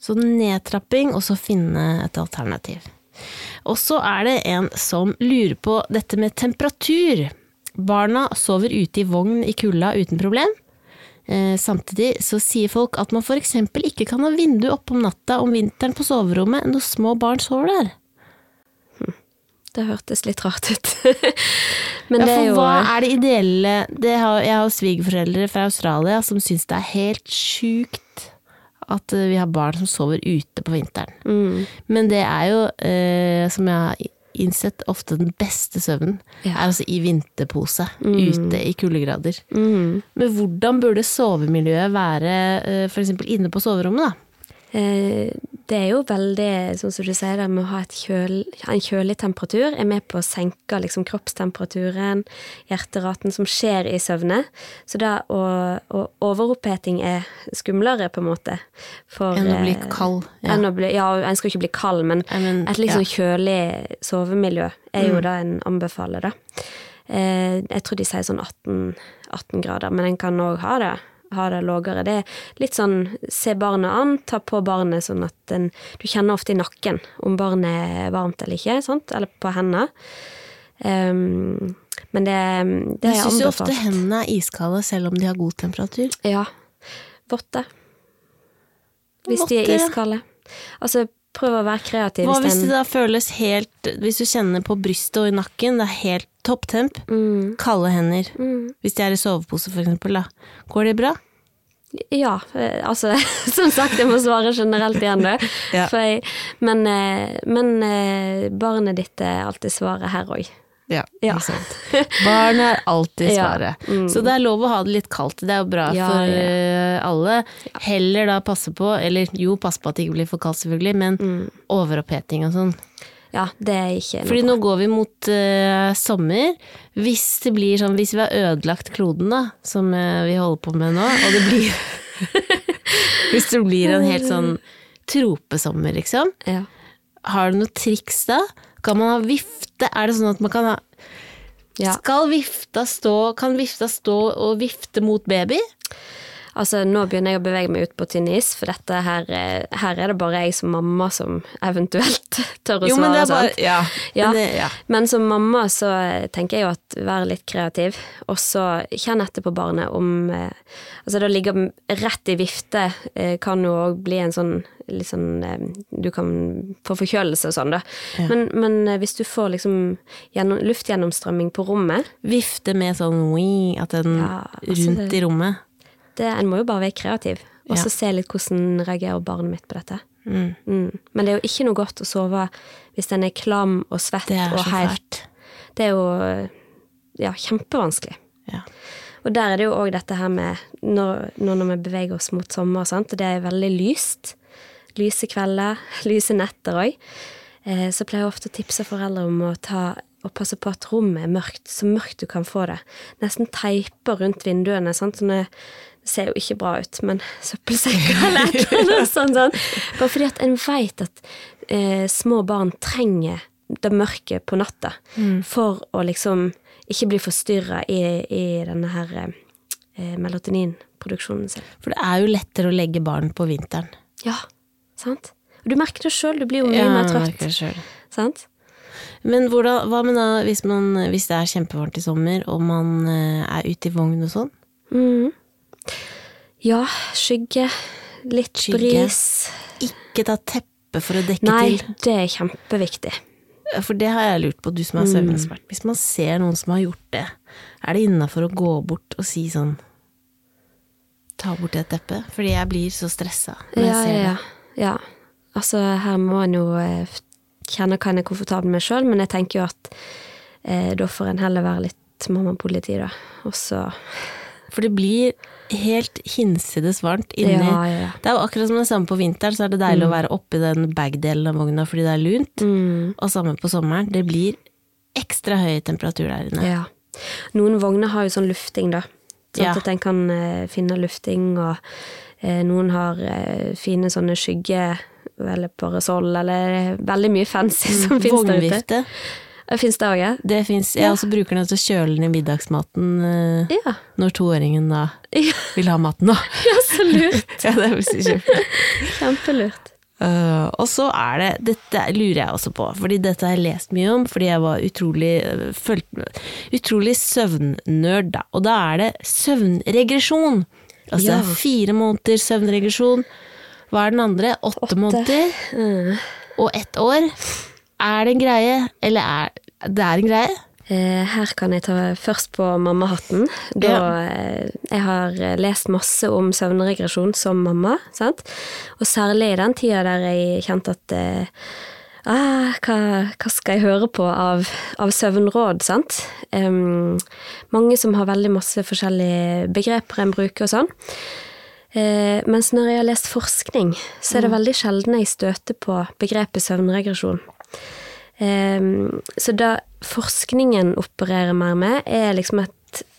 Så nedtrapping, og så finne et alternativ. Og så er det en som lurer på dette med temperatur. Barna sover ute i vogn i kulda uten problem. Eh, samtidig så sier folk at man eksempel ikke kan ha vindu oppe om natta om vinteren på soverommet når små barn sover der. Det hørtes litt rart ut. Men Ja, det er jo hva er det ideelle det har, Jeg har svigerforeldre fra Australia som syns det er helt sjukt at eh, vi har barn som sover ute på vinteren. mm, Men det er jo, eh, som jeg har innsett, ofte den beste søvnen. Ja. Er altså i vinterpose, ute i kuldegrader. mm. Men hvordan burde sovemiljøet være eh, eksempel inne på soverommet, da? Eh, Det er jo veldig, sånn som du sier, det med å ha et kjøl, en kjølig temperatur er med på å senke liksom, kroppstemperaturen, hjerteraten som skjer i søvne. Så da å, å overoppheting er skumlere, på en måte. For, Enn å bli eh, kald. Ja. Enn å bli, ja, en skal ikke bli kald, men, I mean, et liksom ja. Mm. kjølig sovemiljø er jo det en anbefaler, da. Eh, jeg tror de sier sånn 18, 18 grader, men en kan òg ha det ha det lågere. Det er litt sånn se barnet an, ta på barnet sånn at den, du kjenner ofte i nakken om barnet er varmt eller ikke, sant? eller på hendene. Um, men det, det Jeg er syns jo ofte hendene er iskalde selv om de har god temperatur. Ja. Votter. Hvis de er iskalde. Altså, prøv å være kreativ. Hva hvis det da føles helt Hvis du kjenner på brystet og i nakken, det er helt topptemp, mm, kalde hender. mm. Hvis de er i sovepose, for eksempel, da. Går det bra? Ja, eh, altså Som sagt, jeg må svare generelt igjen, du. Ja. Men, eh, men eh, barnet ditt er alltid svaret her òg. Ja, Ja. ikke sant. Barn er alltid Ja, svaret. Så det er lov å ha det litt kaldt. Det er jo bra Ja, for eh, alle. Heller da passe på, eller jo, passe på at det ikke blir for kaldt selvfølgelig, men overoppheting og sånn. Ja, det er ikke Fordi nå går vi mot uh, sommer. Hvis det blir sånn, hvis vi har ødelagt kloden da, som uh, vi holder på med nå, og det blir Hvis det blir en helt sånn tropesommer, liksom. Ja. Har du noe triks da? Kan man ha vifte? Er det sånn at man kan ha Ja. Skal vifta stå Kan vifta stå og vifte mot baby? Altså, nå begynner jeg å bevege meg ut på tynn is, for dette her, eh, her er det bare jeg som mamma som eventuelt tør å Jo, men det svare, er bare? Ja. Ja. Men det, ja. Men som mamma så tenker jeg jo at vær litt kreativ, og så kjenn etter på barnet om eh, Altså det å ligge rett i vifte eh, kan jo òg bli en sånn eh, Du kan få forkjølelse og sånn, da. Men, men eh, hvis du får liksom gjennom, luftgjennomstrømming på rommet Vifte med sånn wing, at den Ja, altså rundt i rommet. Det, En må jo bare være kreativ, og så Ja. se litt hvordan reagerer barnet mitt på dette. Mm. Mm. Men det er jo ikke noe godt å sove hvis den er klam og svett Det og helt. Det er jo ja, kjempevanskelig. Ja. Og der er det jo òg dette her med når, nå når vi beveger oss mot sommer, sant? og det er veldig lyst, lyse kvelder, lyse netter òg, eh, så pleier jeg ofte å tipse foreldre om å ta og passe på at rommet er mørkt, så mørkt du kan få det. Nesten teiper rundt vinduene. sant? Sånne, ser jo ikke bra ut, men søppelsekker eller et eller annet sånt. sånn. Bare fordi at en veit at eh, små barn trenger det mørke på natta for å liksom ikke bli forstyrra i, i denne her eh, melatoninproduksjonen sin. For det er jo lettere å legge barn på vinteren. Ja, sant? Og du merker det sjøl, du blir jo mye mer jeg trøtt. Sant? Men hvordan, hva med da hvis, man, hvis det er kjempevarmt i sommer, og man eh, er ute i vogn og sånn? Mhm. Ja, skygge, litt Skygge. bris. Ikke ta teppe for å dekke Nei, til. det er kjempeviktig. For det har jeg lurt på, du som er søvnekspert. Hvis man ser noen som har gjort det, er det innafor å gå bort og si sånn Ta bort det teppet? Fordi jeg blir så stressa når jeg Ja, ser ja, det. ja. ja. Altså, her må en jo eh, kjenne hva en er komfortabel med sjøl, men jeg tenker jo at eh, da får en heller være litt mamma-politi, da. Og så For det blir helt hinsides varmt inni. Ja, ja. Det er jo akkurat som det samme på vinteren, så er det deilig å være oppi den bag-delen av vogna fordi det er lunt. Mm. Og samme på sommeren. Det blir ekstra høy temperatur der inne. Ja. Noen vogner har jo sånn lufting, da. Sånn at en kan eh, finne lufting, og eh, noen har eh, fine sånne skygge eller parasoll, eller veldig mye fancy som finnes der ute. Vognvifte. Fins det òg, ja? Det fins. Jeg også bruker den til å kjøle ned middagsmaten eh, Ja. når toåringen da Ja, vil ha maten, da. ja så lurt. ja, det er visst kjempe. Kjempelurt. Uh, og så er det Dette lurer jeg også på, fordi dette har jeg lest mye om, fordi jeg var utrolig uh, følt, Utrolig søvnnerd, da. Og da er det søvnregresjon. Altså Ja. fire måneder søvnregresjon. Hva er den andre? Åtte, måneder. Mm. Og ett år. Er det en greie, eller er det er en greie? Eh, her kan jeg ta først på mammahatten. Da Ja. eh, jeg har eh, lest masse om søvnregresjon som mamma, sant? Og særlig i den tida der jeg kjente at ah, hva, hva skal jeg høre på av, av søvnråd, sant? Um, mange som har veldig masse forskjellige begreper en bruker og sånn. Uh, mens når jeg har lest forskning, så er det veldig sjelden jeg støter på begrepet søvnregresjon. Ehm, så da forskningen opererer mer med, er liksom et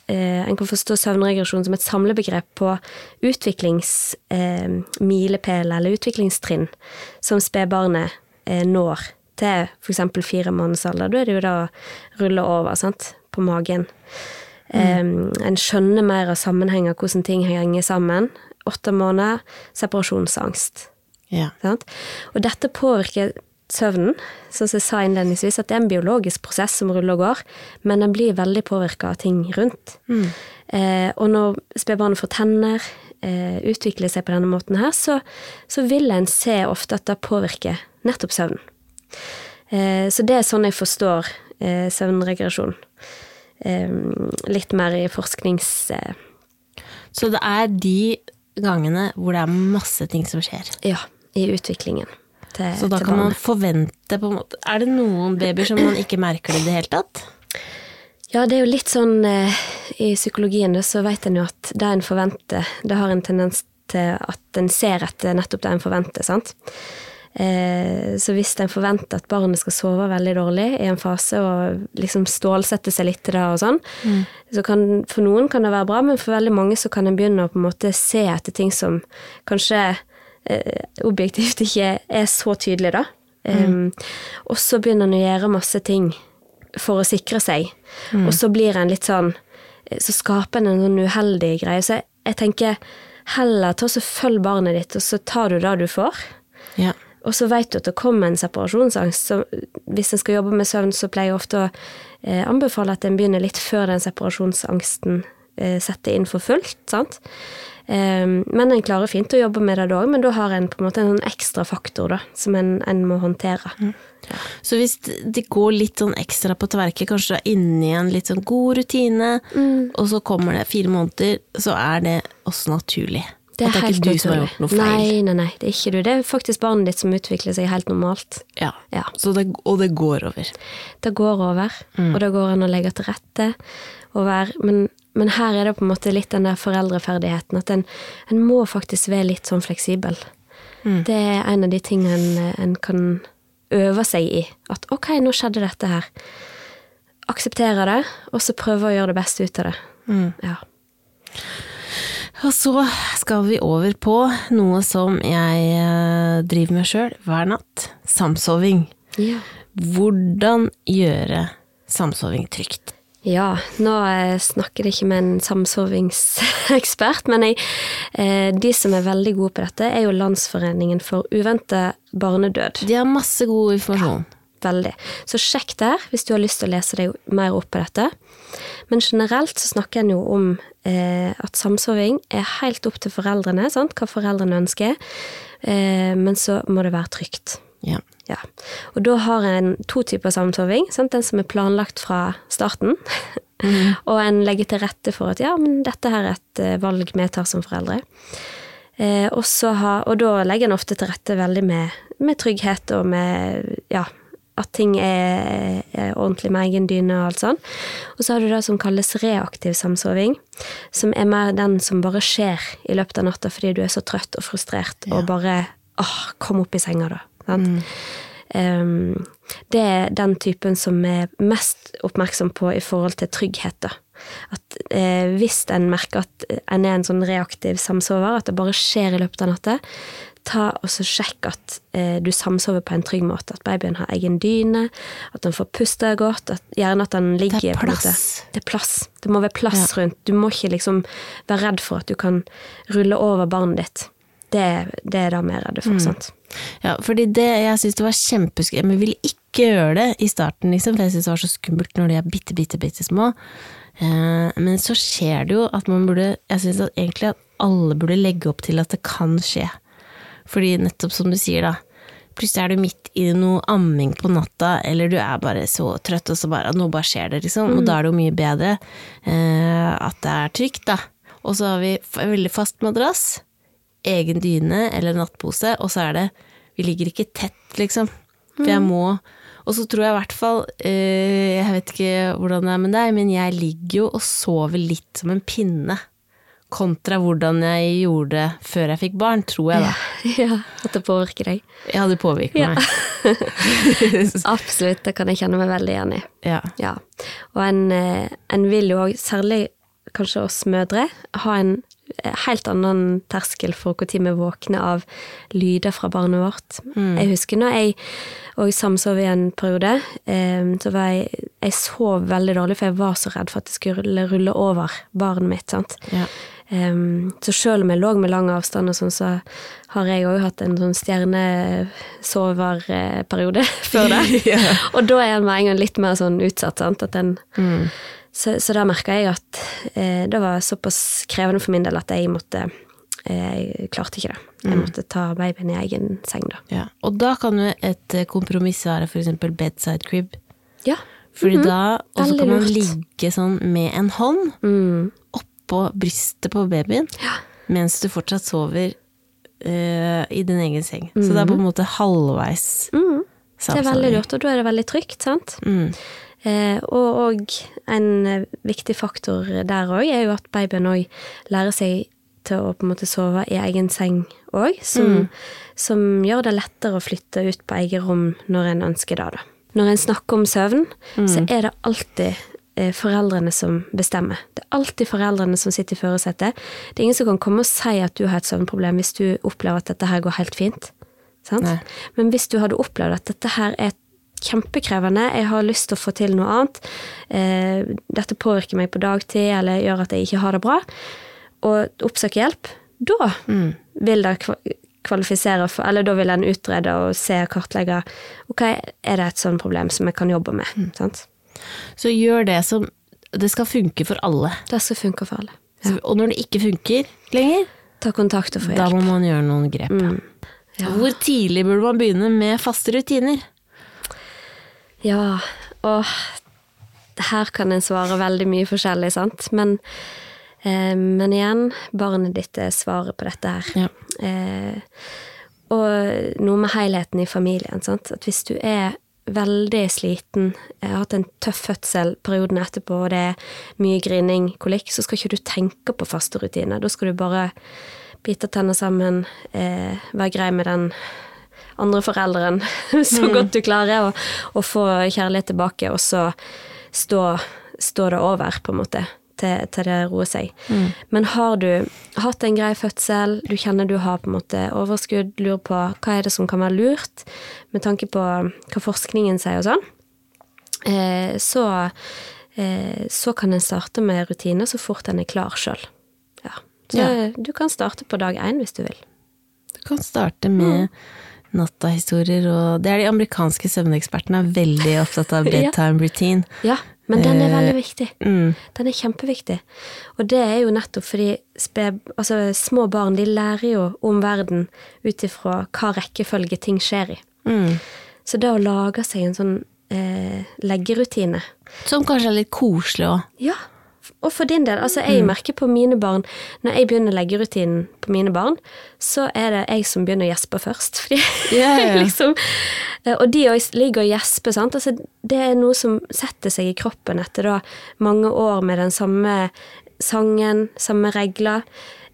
eh, En kan forstå søvnregresjon som et samlebegrep på utviklingsmilepæler eller utviklingstrinn som spedbarnet eh, når til f.eks. fire måneders alder. Da er det jo da å rulle over sant? på magen. Mm. en skjønner mer av sammenhenger, hvordan ting henger sammen. Åtte måneder separasjonsangst. Ja. Sant? Og dette påvirker søvnen, sånn som jeg sa innledningsvis, at det er en biologisk prosess som ruller og går, men den blir veldig påvirka av ting rundt. Eh, og når spedbarnet får tenner, eh, utvikler seg på denne måten her, så, så vil en se ofte at det påvirker nettopp søvnen. Eh, så det er sånn jeg forstår eh, søvnregresjon. Eh, litt mer i forsknings... Eh, Så det er de gangene hvor det er masse ting som skjer. ja, i utviklingen til, Så da til kan man forvente på en måte Er det noen babyer som man ikke merker det i det hele tatt? Ja, det er jo litt sånn eh, I psykologien så vet en jo at det en forventer, det har en tendens til at en ser etter nettopp det en forventer, sant. Eh, så hvis en forventer at barnet skal sove veldig dårlig i en fase og liksom stålsette seg litt til det og sånn, så kan for noen kan det være bra, men for veldig mange så kan en begynne å på en måte se etter ting som kanskje objektivt ikke er så tydelig, da. Um, og så begynner han å gjøre masse ting for å sikre seg, og så blir en litt sånn Så skaper han en sånn uheldig greie. Så jeg, jeg tenker heller ta så følg barnet ditt, og så tar du det du får. Ja. Og så vet du at det kommer en separasjonsangst. Så hvis en skal jobbe med søvn, så pleier jeg ofte å eh, anbefale at en begynner litt før den separasjonsangsten eh, setter inn for fullt. sant? Eh, men en klarer fint å jobbe med det da òg, men da har en på en måte en sånn ekstra faktor da, som en, en må håndtere. Så hvis det går litt sånn ekstra på tverket, kanskje du er inne i en litt sånn god rutine, Mm. og så kommer det fire måneder, så er det også naturlig. Det er det er ikke du som har gjort noe feil. Nei, nei, nei, det er ikke du. Det er faktisk barnet ditt som utvikler seg helt normalt. Ja. Ja. Så det, og det går over. Det går over, Mm. og det går an å legge til rette. Og være, men, men her er det på en måte litt den der foreldreferdigheten, at en, en må faktisk være litt sånn fleksibel. Mm. Det er en av de tingene en, en kan øve seg i. At ok, nå skjedde dette her. Akseptere det, og så prøve å gjøre det beste ut av det. Mm. Ja. Og så skal vi over på noe som jeg eh, driver med sjøl hver natt. Samsoving. ja. Hvordan gjøre samsoving trygt? Ja, nå eh, snakker jeg ikke med en samsovingsekspert, men jeg, eh, de som er veldig gode på dette, er jo Landsforeningen for uventet barnedød. De har masse god informasjon. Veldig. Så sjekk der hvis du har lyst til å lese deg mer opp på dette. Men generelt så snakker en jo om eh, at samsoving er helt opp til foreldrene, sant? hva foreldrene ønsker, eh, men så må det være trygt. Ja. Ja. Og da har en to typer samsoving. Den som er planlagt fra starten, og en legger til rette for at ja, men dette her er et eh, valg vi tar som foreldre. Eh, og, så ha, og da legger en ofte til rette veldig med, med trygghet og med ja, at ting er, er ordentlig med egen dyne og alt sånn. Og så har du det som kalles reaktiv samsoving, som er mer den som bare skjer i løpet av natta fordi du er så trøtt og frustrert og bare åh, kom opp i senga, da. Sant? Um, det er den typen som er mest oppmerksom på i forhold til trygghet. Da. At eh, hvis en merker at en er en sånn reaktiv samsover, at det bare skjer i løpet av natta, ta og så sjekk at eh, du samsover på en trygg måte. At babyen har egen dyne, at den får puste godt, at, gjerne at den ligger Det er plass. Det er plass. Det må være plass rundt. Du må ikke liksom være redd for at du kan rulle over barnet ditt. Det, det er det vi er redde for. sant? Ja, fordi det, jeg syns det var kjempeskummelt, men vi ville ikke gjøre det i starten, liksom, for jeg syns det var så skummelt når de er bitte, bitte, bitte små. Eh, men så skjer det jo at man burde Jeg syns egentlig at alle burde legge opp til at det kan skje. Fordi nettopp som du sier, da. Plutselig er du midt i noe amming på natta, eller du er bare så trøtt, og så bare Nå bare skjer det, liksom. Og da er det jo mye bedre eh, at det er trygt, da. Og så har vi veldig fast madrass, egen dyne eller nattpose, og så er det Vi ligger ikke tett, liksom. For jeg må Og så tror jeg i hvert fall eh, Jeg vet ikke hvordan det er med deg, men jeg ligger jo og sover litt som en pinne. Kontra hvordan jeg gjorde det før jeg fikk barn, tror jeg da. Ja, At det påvirker deg. Ja, det påvirket Ja. meg. Absolutt, det kan jeg kjenne meg veldig igjen i. ja. Ja. Og en, eh, en vil jo òg, særlig kanskje oss mødre, ha en helt annen terskel for når vi våkner av lyder fra barnet vårt. Jeg husker når jeg òg samsov i en periode, eh, så var jeg Jeg sov veldig dårlig, for jeg var så redd for at det skulle rulle over barnet mitt. sant? Ja. Um, så selv om jeg lå med lang avstand, og sånn, så har jeg òg hatt en sånn stjernesoverperiode før det. Og da er en med en gang litt mer sånn utsatt. sant? At en, Så, så da merka jeg at eh, det var såpass krevende for min del at jeg måtte eh, Jeg klarte ikke det. Jeg måtte ta babyen i egen seng, da. Ja. Og da kan jo et eh, kompromiss være eksempel bedside crib. Ja. Fordi da Og så kan man ligge sånn med en hånd Mm. oppå brystet på babyen, mens du fortsatt sover uh, i din egen seng. Så det er på en måte halvveis Mm. Det er veldig lurt, og da er det veldig trygt, sant? Mm. Eh, og, og en eh, viktig faktor der òg er jo at babyen òg lærer seg til å på en måte sove i egen seng òg, som, som gjør det lettere å flytte ut på eget rom når en ønsker det. da. Når en snakker om søvn, så er det alltid eh, foreldrene som bestemmer. Det er alltid foreldrene som sitter i førersetet. Det er ingen som kan komme og si at du har et søvnproblem hvis du opplever at dette her går helt fint. Sant? Men hvis du hadde opplevd at dette her er kjempekrevende, jeg har lyst til å få til noe annet, eh, dette påvirker meg på dagtid eller gjør at jeg ikke har det bra, og oppsøke hjelp, da vil det kvalifisere for, eller da vil en utrede og se og kartlegge ok, er det et sånt problem som jeg kan jobbe med. Sant? Så gjør det som Det skal funke for alle. Det skal funke for alle. Så, og når det ikke funker lenger, Ta kontakt og få da må man gjøre noen grep. Ja. Hvor tidlig burde man begynne med faste rutiner? Ja, og her kan en svare veldig mye forskjellig, sant. Men, eh, men igjen, barnet ditt er svaret på dette her. Ja. Eh, og noe med helheten i familien. Sant? At hvis du er veldig sliten, eh, har hatt en tøff fødsel perioden etterpå, og det er mye grining, kolikk, så skal ikke du tenke på faste rutiner. Da skal du bare bite tenner sammen, eh, være grei med den andre forelderen så godt du klarer, og, og få kjærlighet tilbake, og så stå, stå det over, på en måte, til, til det roer seg. Men har du hatt en grei fødsel, du kjenner du har på en måte overskudd, lurer på hva er det som kan være lurt, med tanke på hva forskningen sier og sånn, eh, så, eh, så kan en starte med rutiner så fort en er klar sjøl. Ja. Så Ja. du kan starte på dag én hvis du vil. Du kan starte med nattahistorier, og det er de amerikanske søvnekspertene er veldig opptatt av bedtime routine. Ja, men den er Eh, veldig viktig. Mm. Den er kjempeviktig. Og det er jo nettopp fordi spe, altså, små barn de lærer jo om verden ut ifra hva rekkefølge ting skjer i. Mm. Så det å lage seg en sånn eh, leggerutine Som kanskje er litt koselig òg. Ja, og for din del. Altså, jeg merker på mine barn Når jeg begynner leggerutinen på mine barn, så er det jeg som begynner å gjespe først. Fordi yeah, ja. liksom eh, Og de ligger og gjesper, sant. Altså, det er noe som setter seg i kroppen etter da mange år med den samme sangen, samme regler,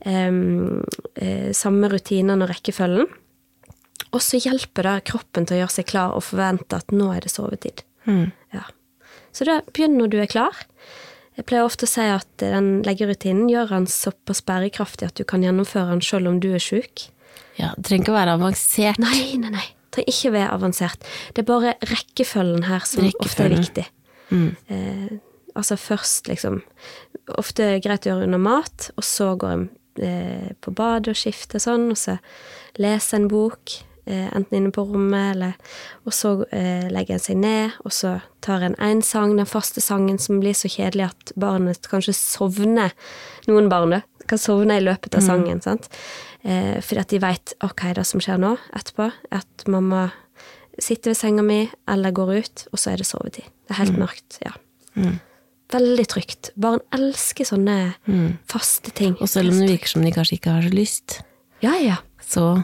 um, uh, samme rutinene og rekkefølgen. Og så hjelper det kroppen til å gjøre seg klar og forvente at nå er det sovetid. Ja. Så da begynn når du er klar. Jeg pleier ofte å si at den leggerutinen gjør den såpass bærekraftig at du kan gjennomføre den selv om du er sjuk. Ja, det trenger ikke å være avansert. Nei, nei, nei. Det trenger ikke å være avansert. Det er bare rekkefølgen her som ofte er viktig. viktig. Eh, altså først liksom Ofte greit å gjøre under mat, og så går en eh, på badet og skifter sånn, og så leser en bok, enten inne på rommet, eller Og så eh, legger en seg ned, og så tar en én sang, den faste sangen som blir så kjedelig at barnet kanskje sovner. Noen barn kan sovne i løpet av sangen, sant. Eh, fordi at de veit ok, det som skjer nå, etterpå, at mamma sitter ved senga mi eller går ut, og så er det sovetid. Det er helt mørkt. ja. Veldig trygt. Barn elsker sånne faste ting. Og selv om det virker som de kanskje ikke har så lyst, Ja, ja. så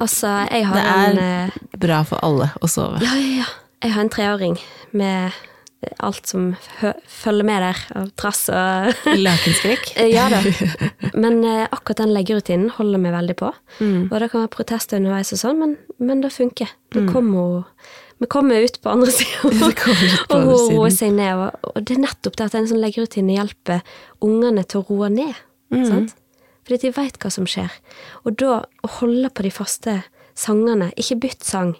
Altså, jeg har det er en eh, bra for alle å sove. Ja, ja, ja. Jeg har en treåring med alt som følger med der av trass og Lakenskrekk. Eh, Ja da. Men eh, akkurat den leggerutinen holder vi veldig på. Mm. Og det kan være protester underveis og sånn, men, men det funker. Det kommer, vi kommer ut på andre Mm. På og hun roer seg ned. Og, og det er nettopp det at en sånn leggerutine hjelper ungene til å roe ned. Mm. Sant? Fordi de veit hva som skjer. Og da å holde på de faste sangene, ikke bytt sang.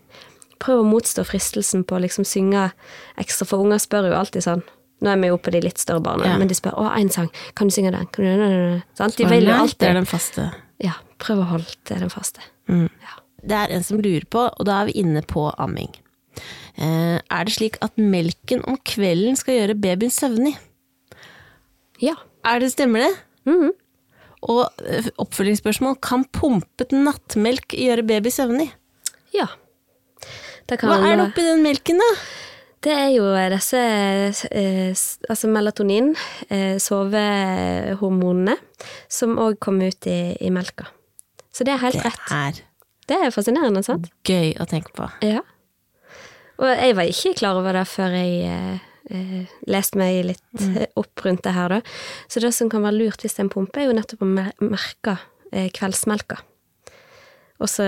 Prøv å motstå fristelsen på å liksom synge ekstra, for unger spør jo alltid sånn. Nå er vi jo på de litt større barna, Ja. men de spør 'Å, én sang, kan du synge den?' Kan du, sant? De vil jo alltid Det er den faste. Ja, prøv å holde til den faste. Mm. Ja. Det er en som lurer på, og da er vi inne på amming. Eh, er det slik at melken om kvelden skal gjøre babyen søvnig? ja. Er det, stemmer det? Mhm. Og eh, oppfølgingsspørsmål, kan pumpet nattmelk gjøre baby søvnig? ja. Hva er det oppi den melken, da? Det er jo disse eh, altså melatonin, eh, sovehormonene, som òg kommer ut i, i melka. Så det er helt Det rett. er Det er fascinerende, sant? gøy å tenke på. Ja. Og jeg var ikke klar over det før jeg eh, eh, meg litt eh, opp rundt det her, da. Så det som kan være lurt hvis det er en pumpe, er jo nettopp å merke eh, kveldsmelka. Og så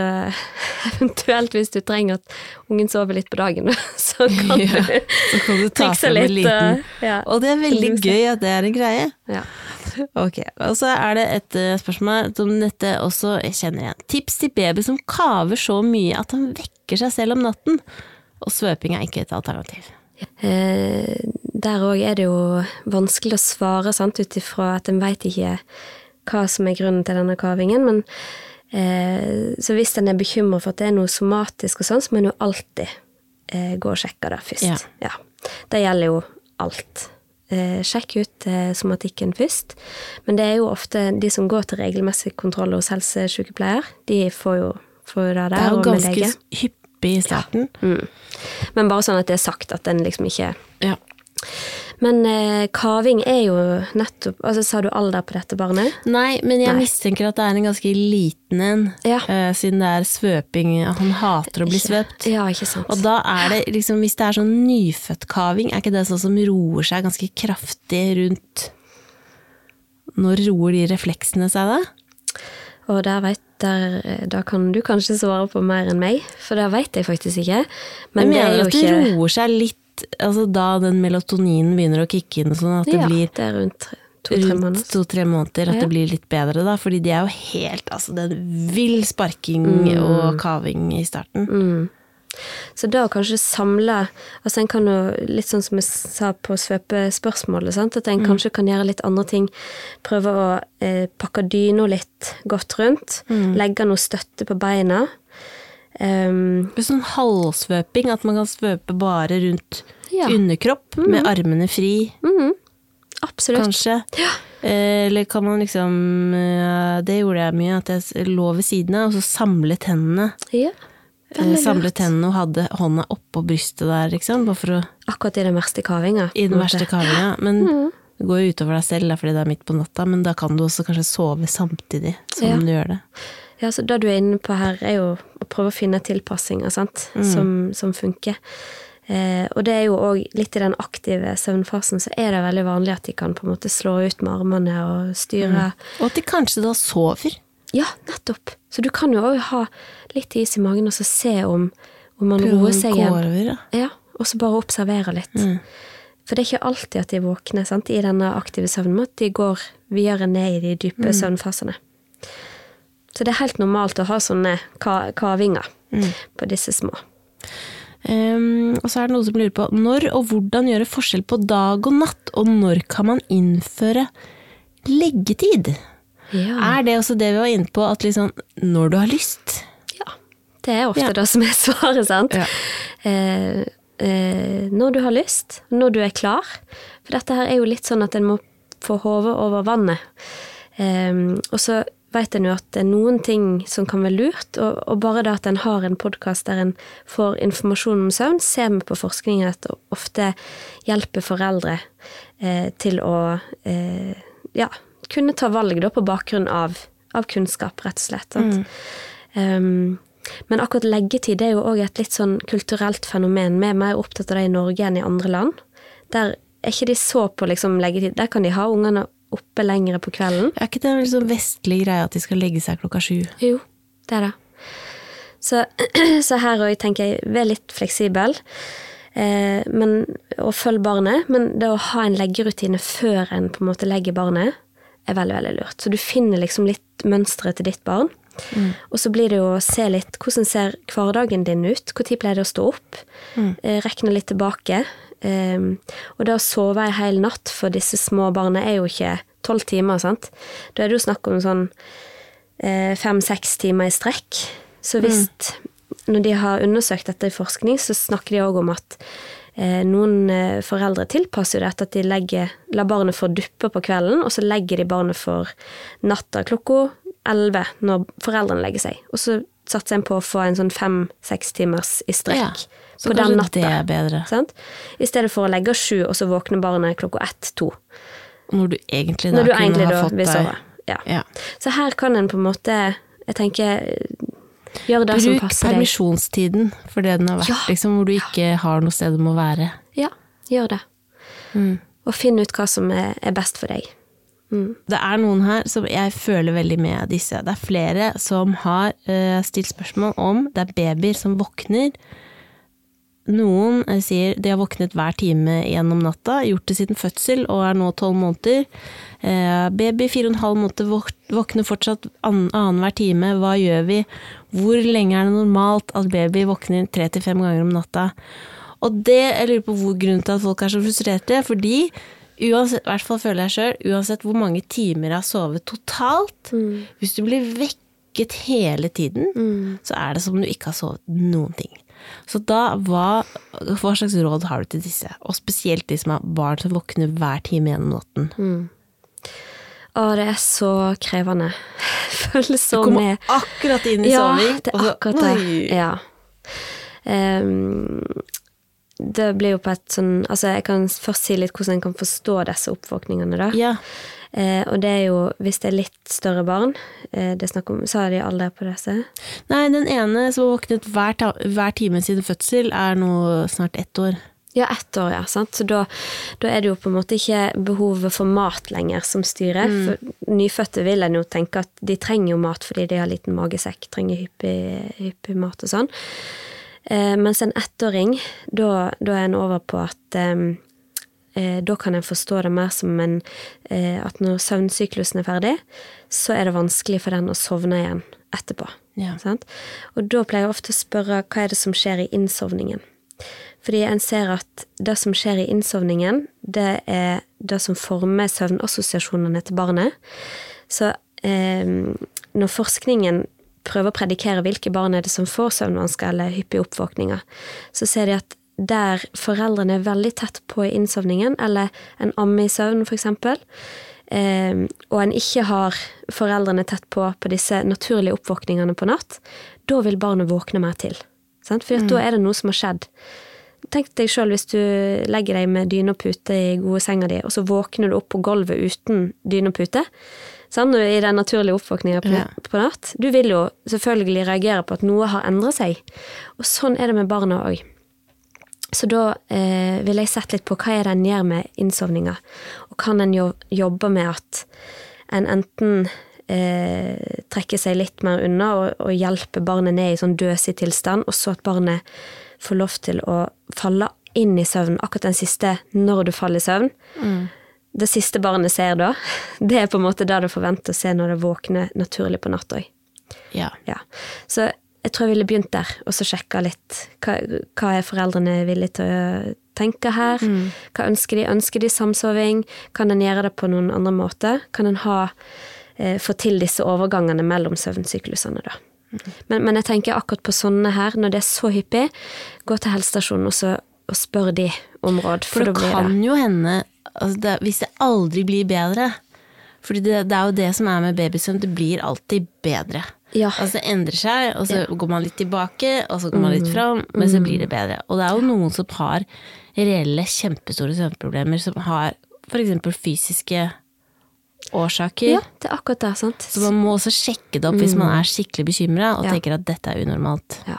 eventuelt hvis du trenger at ungen sover litt på dagen, så kan Ja, du Så kan du ta trikse litt. liten ja. Og det er veldig gøy at det er en greie. ja. Ok, og så er det et spørsmål som dette også jeg kjenner igjen. Tips til baby som kaver så mye at han vekker seg selv om natten. Og svøping er ikke et alternativ. Eh, der òg er det jo vanskelig å svare, ut ifra at en veit ikke hva som er grunnen til denne kavingen. Men eh, så hvis en er bekymra for at det er noe somatisk og sånn, så må en jo alltid eh, gå og sjekke det først. Ja. Det gjelder jo alt. Eh, sjekk ut eh, somatikken først. Men det er jo ofte de som går til regelmessig kontroll hos helsesykepleier, de får jo, får jo det der. Det er jo ganske lege. Hyppig i starten. Mm. Men bare sånn at det er sagt, at den liksom ikke Ja. Men eh, kaving er jo nettopp Altså, sa du alder på dette barnet? Nei, men jeg Nei. mistenker at det er en ganske liten en, Ja. eh, siden det er svøping. Han hater å bli svøpt. Ja, ikke sant. Og da er det liksom, hvis det er sånn nyfødt kaving, er ikke det sånn som roer seg ganske kraftig rundt Når roer de refleksene seg da? Og der vet der, eh, Da kan du kanskje svare på mer enn meg, for det vet jeg faktisk ikke. Men jeg det er mener jo at det ikke roer seg litt altså da den melatoninen begynner å kicke inn, sånn at det ja, blir det er rundt to-tre måneder. to-tre måneder, at Ja. det blir litt bedre da, fordi de er jo helt Altså, det er vill sparking Mm. og kaving i starten. Så da kanskje samle Altså en kan jo, litt sånn som jeg sa på svøpespørsmålet, sant? at en Mm. kanskje kan gjøre litt andre ting. Prøve å eh, pakke dyna litt godt rundt. Mm. Legge noe støtte på beina. Um, Sånn halvsvøping, at man kan svøpe bare rundt Ja. underkropp, med armene fri, absolutt. kanskje. Ja. Eller kan man liksom eh, Det gjorde jeg mye, at jeg lå ved siden av, og så samlet hendene. Ja, Eh, veldig Samlet hendene og hadde hånda oppå brystet der, liksom. Å Akkurat i den verste kavinga. I den verste kavinga. Men det går jo utover deg selv, da, fordi det er midt på natta, men da kan du også kanskje sove samtidig som Ja. du gjør det. Ja, så Det du er inne på her, er jo å prøve å finne tilpassinger sant? Som, som funker. Eh, og det er jo òg litt i den aktive søvnfasen, så er det veldig vanlig at de kan på en måte slå ut med armene og styre. Og at de kanskje da sover. Ja, nettopp. Så du kan jo òg ha litt is i magen og så se om, om man Prøve roer seg igjen. ja. Og så bare observere litt. For det er ikke alltid at de våkner sant? i denne aktive søvnen, at de går videre ned i de dype søvnfasene. Så det er helt normalt å ha sånne kavinger kavinger på disse små. Um, og så er det noen som lurer på når og hvordan gjøre forskjell på dag og natt, og når kan man innføre leggetid? Ja. Er det også det vi var inne på, at liksom når du har lyst? ja. Det er ofte Ja. det som er svaret, sant? Ja. Eh, eh, når du har lyst, når du er klar. For dette her er jo litt sånn at en må få hodet over vannet. Eh, og så vet en jo at det er noen ting som kan være lurt, og, og bare det at en har en podkast der en får informasjon om søvn, ser vi på forskningen at det ofte hjelper foreldre eh, til å eh, ja, kunne ta valg da, på bakgrunn av, av kunnskap, rett og slett. Sant? Um, men akkurat leggetid det er jo òg et litt sånn kulturelt fenomen. Vi er mer opptatt av det i Norge enn i andre land. Der er ikke de så på liksom leggetid. Der kan de ha ungene oppe lengre på kvelden. Er ikke det en liksom vestlig greie at de skal legge seg klokka sju? Jo, det er det. Så, så her òg tenker jeg, vær litt fleksibel. Eh, men, og følg barnet. Men det å ha en leggerutine før en på en måte legger barnet, er veldig veldig lurt. Så du finner liksom litt mønsteret til ditt barn. Og så blir det jo å se litt hvordan ser hverdagen din ut. Når pleier det å stå opp? Eh, rekne litt tilbake. Eh, og det å sove ei hel natt for disse små barna er jo ikke tolv timer, sant. Da er det jo snakk om sånn fem-seks timer i strekk. Så hvis Når de har undersøkt dette i forskning, så snakker de òg om at eh, noen eh, foreldre tilpasser jo dette at de legger, lar barnet få duppe på kvelden, og så legger de barnet for natta klokka elleve når foreldrene legger seg. Og så satser en på å få en sånn fem-seks timers i strekk ja, på den natta. det er bedre. Sant? I stedet for å legge sju, og så våkner barnet klokka ett-to. Når du egentlig da Når du kunne egentlig ha da fått deg. Ja. Ja. Så her kan en på en måte Jeg tenker Bruk permisjonstiden for det den har vært, Ja. liksom, hvor du ikke har noe sted du må være. Ja, gjør det. Mm. Og finn ut hva som er, er best for deg. Det er noen her som jeg føler veldig med disse. Det er flere som har uh, stilt spørsmål om det er babyer som våkner. Noen eh, sier de har våknet hver time gjennom natta, gjort det siden fødsel og er nå tolv måneder. Eh, baby fire og en halv måned våkner fortsatt an- annenhver time. Hva gjør vi? Hvor lenge er det normalt at baby våkner tre til fem ganger om natta? Og det, jeg lurer på hvor grunnen til at folk er så frustrerte, fordi uansett, i hvert fall føler jeg selv, uansett hvor mange timer jeg har sovet totalt, hvis du blir vekket hele tiden, så er det som om du ikke har sovet noen ting. Så da, hva, hva slags råd har du til disse? Og spesielt de som har barn som våkner hver time gjennom natten. Å, det er så krevende. Føles så med. Du kommer med. akkurat inn i Ja, soving, det er akkurat det. Ja. Ehm, det blir jo på et sånn Altså, jeg kan først si litt hvordan en kan forstå disse oppvåkningene, da. Ja. Eh, og det er jo, hvis det er litt større barn eh, Det snakk om Så har de alder på disse? Nei, den ene som har våknet hver, ta, hver time siden fødsel, er nå snart ett år. Ja, ett år, ja. Sant? Så da, da er det jo på en måte ikke behovet for mat lenger som styrer. For nyfødte vil en jo tenke at de trenger jo mat fordi de har liten magesekk, trenger hyppig, hyppig mat og sånn. Eh, mens en ettåring, da, da er en over på at eh, da kan en forstå det mer som en eh, At når søvnsyklusen er ferdig, så er det vanskelig for den å sovne igjen etterpå. Ja. Sant? Og da pleier jeg ofte å spørre hva er det som skjer i innsovningen. Fordi en ser at det som skjer i innsovningen, det er det som former søvnassosiasjonene til barnet. Så eh, når forskningen prøver å predikere hvilke barn er det som får søvnvansker eller hyppige oppvåkninger, så ser de at der foreldrene er veldig tett på i innsovningen, eller en amme i søvn eksempel, eh, og en ikke har foreldrene tett på på disse naturlige oppvåkningene på natt, da vil barnet våkne mer til. Sant? For da er det noe som har skjedd. Tenk deg sjøl hvis du legger deg med dyne og pute i gode senga di, og så våkner du opp på gulvet uten dyne og pute. Er I den naturlige oppvåkninga på, Ja. på natt. Du vil jo selvfølgelig reagere på at noe har endret seg. Og sånn er det med barna òg. Så da eh, vil jeg sette litt på hva er det en gjør med innsovninga, og kan en jo, jobbe med at en enten eh, trekker seg litt mer unna og, og hjelper barnet ned i sånn døsig tilstand, og så at barnet får lov til å falle inn i søvn akkurat den siste når du faller i søvn. Det siste barnet ser da, det er på en måte det du forventer å se når det våkner naturlig på natta òg. Ja. Ja. Så jeg tror jeg ville begynt der, og så sjekka litt hva, hva er foreldrene villige til å tenke her. Hva ønsker de? Ønsker de samsoving? Kan en gjøre det på noen andre måter? Kan en ha, eh, få til disse overgangene mellom søvnsyklusene, da? Men, men jeg tenker akkurat på sånne her, når det er så hyppig, gå til helsestasjonen og, så, og spør de om råd. For det kan det. jo hende, altså det, hvis det aldri blir bedre For det, det er jo det som er med babysøvn, det blir alltid bedre. Ja. Altså det endrer seg, og så går man litt tilbake, og så går man litt fram, men så blir det bedre. Og det er jo noen som har reelle, kjempestore søvnproblemer, som har f.eks. fysiske årsaker. Ja, det er akkurat det, sant? Så man må også sjekke det opp hvis man er skikkelig bekymra og Ja. tenker at dette er unormalt. Ja.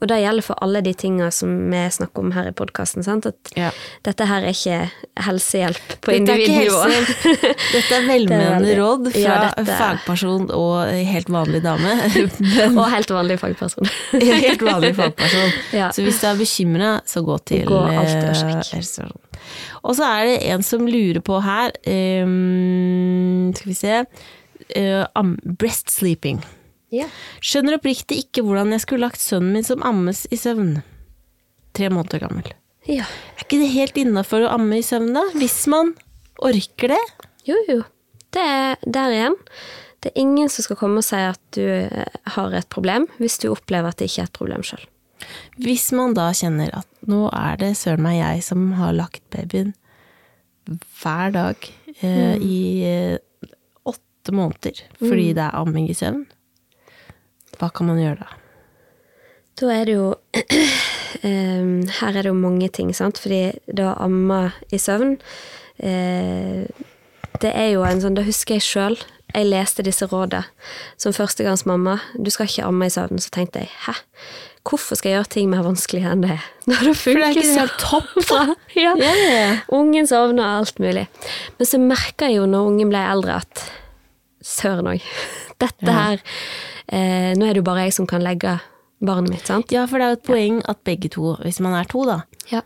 Og det gjelder for alle de tinga som vi snakker om her i podkasten. At Ja. dette her er ikke helsehjelp på individnivå. Dette er velmenende råd fra Ja, dette- fagperson og helt vanlig dame. Men Og helt vanlig fagperson. helt vanlig fagperson. Ja. Så hvis du er bekymra, så gå til Gå eh, helsestasjonen. Og så er det en som lurer på her um, Skal vi se Uh, um, Breast sleeping. Ja. Skjønner oppriktig ikke hvordan jeg skulle lagt sønnen min som ammes i søvn. Tre måneder gammel. ja. Er ikke det helt innafor å amme i søvn, da? Hvis man orker det? Jo, jo. Det er der igjen. Det er ingen som skal komme og si at du eh, har et problem, hvis du opplever at det ikke er et problem sjøl. Hvis man da kjenner at nå er det søren meg jeg som har lagt babyen hver dag eh, i eh, åtte måneder fordi det er amming i søvn, hva kan man gjøre da? Da er det jo eh, Her er det jo mange ting, sant. Fordi det amma i søvn eh, Det er jo en sånn Da husker jeg sjøl. jeg leste disse rådene som førstegangsmamma, du skal ikke amme i søvn, så tenkte jeg hæ, hvorfor skal jeg gjøre ting mer vanskelig enn det er? Når det er funker så topp, da. ja. yeah. Ungen sovner og alt mulig. Men så merka jeg jo når ungen ble eldre at søren òg, dette her eh, Nå er det jo bare jeg som kan legge barnet mitt, sant? Ja, for det er jo et poeng at begge to, hvis man er to, da Ja.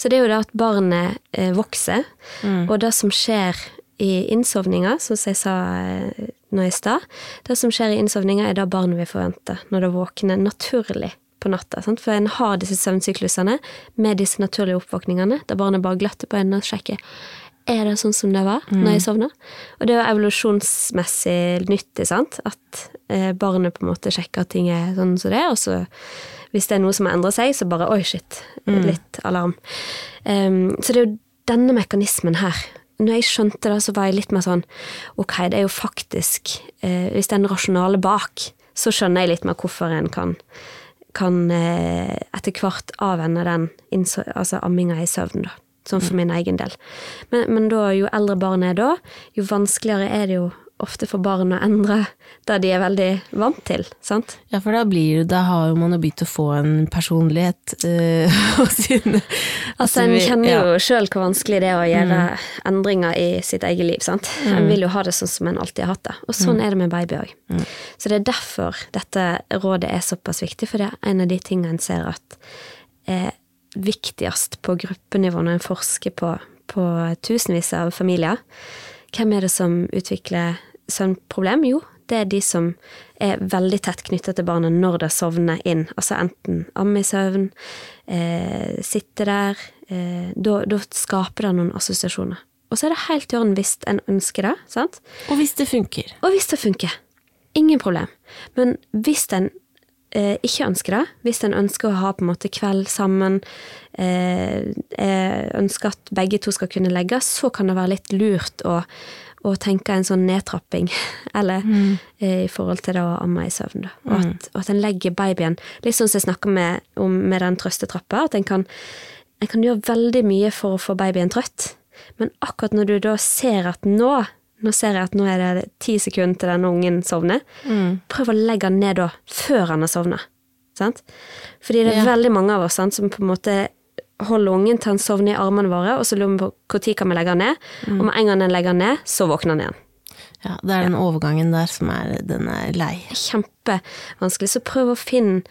Så det er jo det at barnet eh, vokser, og det som skjer i innsovninga, som jeg sa eh, nå i stad, det som skjer i innsovninga er det barnet vil forvente når det våkner naturlig på natta. Sant? For en har disse søvnsyklusene med disse naturlige oppvåkningene, der barnet bare glatter på øynene og sjekker er det sånn som det var når jeg sovna. Og det jo evolusjonsmessig nyttig, sant, at eh, barnet på en måte sjekker at ting er sånn som det er, og så hvis det er noe som har endret seg, så bare oi, shit, litt alarm. Um, så det er jo denne mekanismen her. Når jeg skjønte det, så var jeg litt mer sånn ok, det er jo faktisk eh, Hvis det er en rasjonale bak, så skjønner jeg litt mer hvorfor en kan kan eh, etter hvert avvenne den altså amminga i søvn, da. Sånn for min egen del. Men, men da, jo eldre barnet er da, jo vanskeligere er det jo ofte for barn å endre det de er veldig vant til, sant? Ja, for da blir da har man jo begynt å få en personlighet øh, Altså, En kjenner jo sjøl hvor vanskelig det er å gjøre endringer i sitt eget liv. sant? En vil jo ha det sånn som en alltid har hatt det. Og sånn er det med baby òg. Så det er derfor dette rådet er såpass viktig, for det er en av de tingene en ser at er viktigst på gruppenivå når en forsker på, på tusenvis av familier. Hvem er det som utvikler søvnproblem? Jo, det er de som er veldig tett knytta til barnet når det sovner inn. Altså enten amme i søvn, eh, sitte der. Eh, da, da skaper det noen assosiasjoner. Og så er det helt i orden hvis en ønsker det, sant? Og hvis det funker. Og hvis det funker. Ingen problem. Men hvis en eh, ikke ønsker det, hvis en ønsker å ha på en måte kveld sammen, eh, eh, ønsker at begge to skal kunne legge, så kan det være litt lurt å, å tenke en sånn nedtrapping, eller eh, i forhold til det å amme i søvn. Da. Og, at, og at en legger babyen Litt sånn som jeg snakker med, om med den trøstetrappa, at en kan, en kan gjøre veldig mye for å få babyen trøtt. Men akkurat når du da ser at nå nå ser jeg at nå er det ti sekunder til denne ungen sovner. Prøv å legge han ned da, før han har sovna. Fordi det er Ja. veldig mange av oss sant, som på en måte holder ungen til han sovner i armene våre, og så lurer vi på når kan vi legge han ned. Og med en gang den legger han ned, så våkner han igjen. Ja, det er den overgangen der som er, den er lei. Kjempevanskelig. Så prøv å finne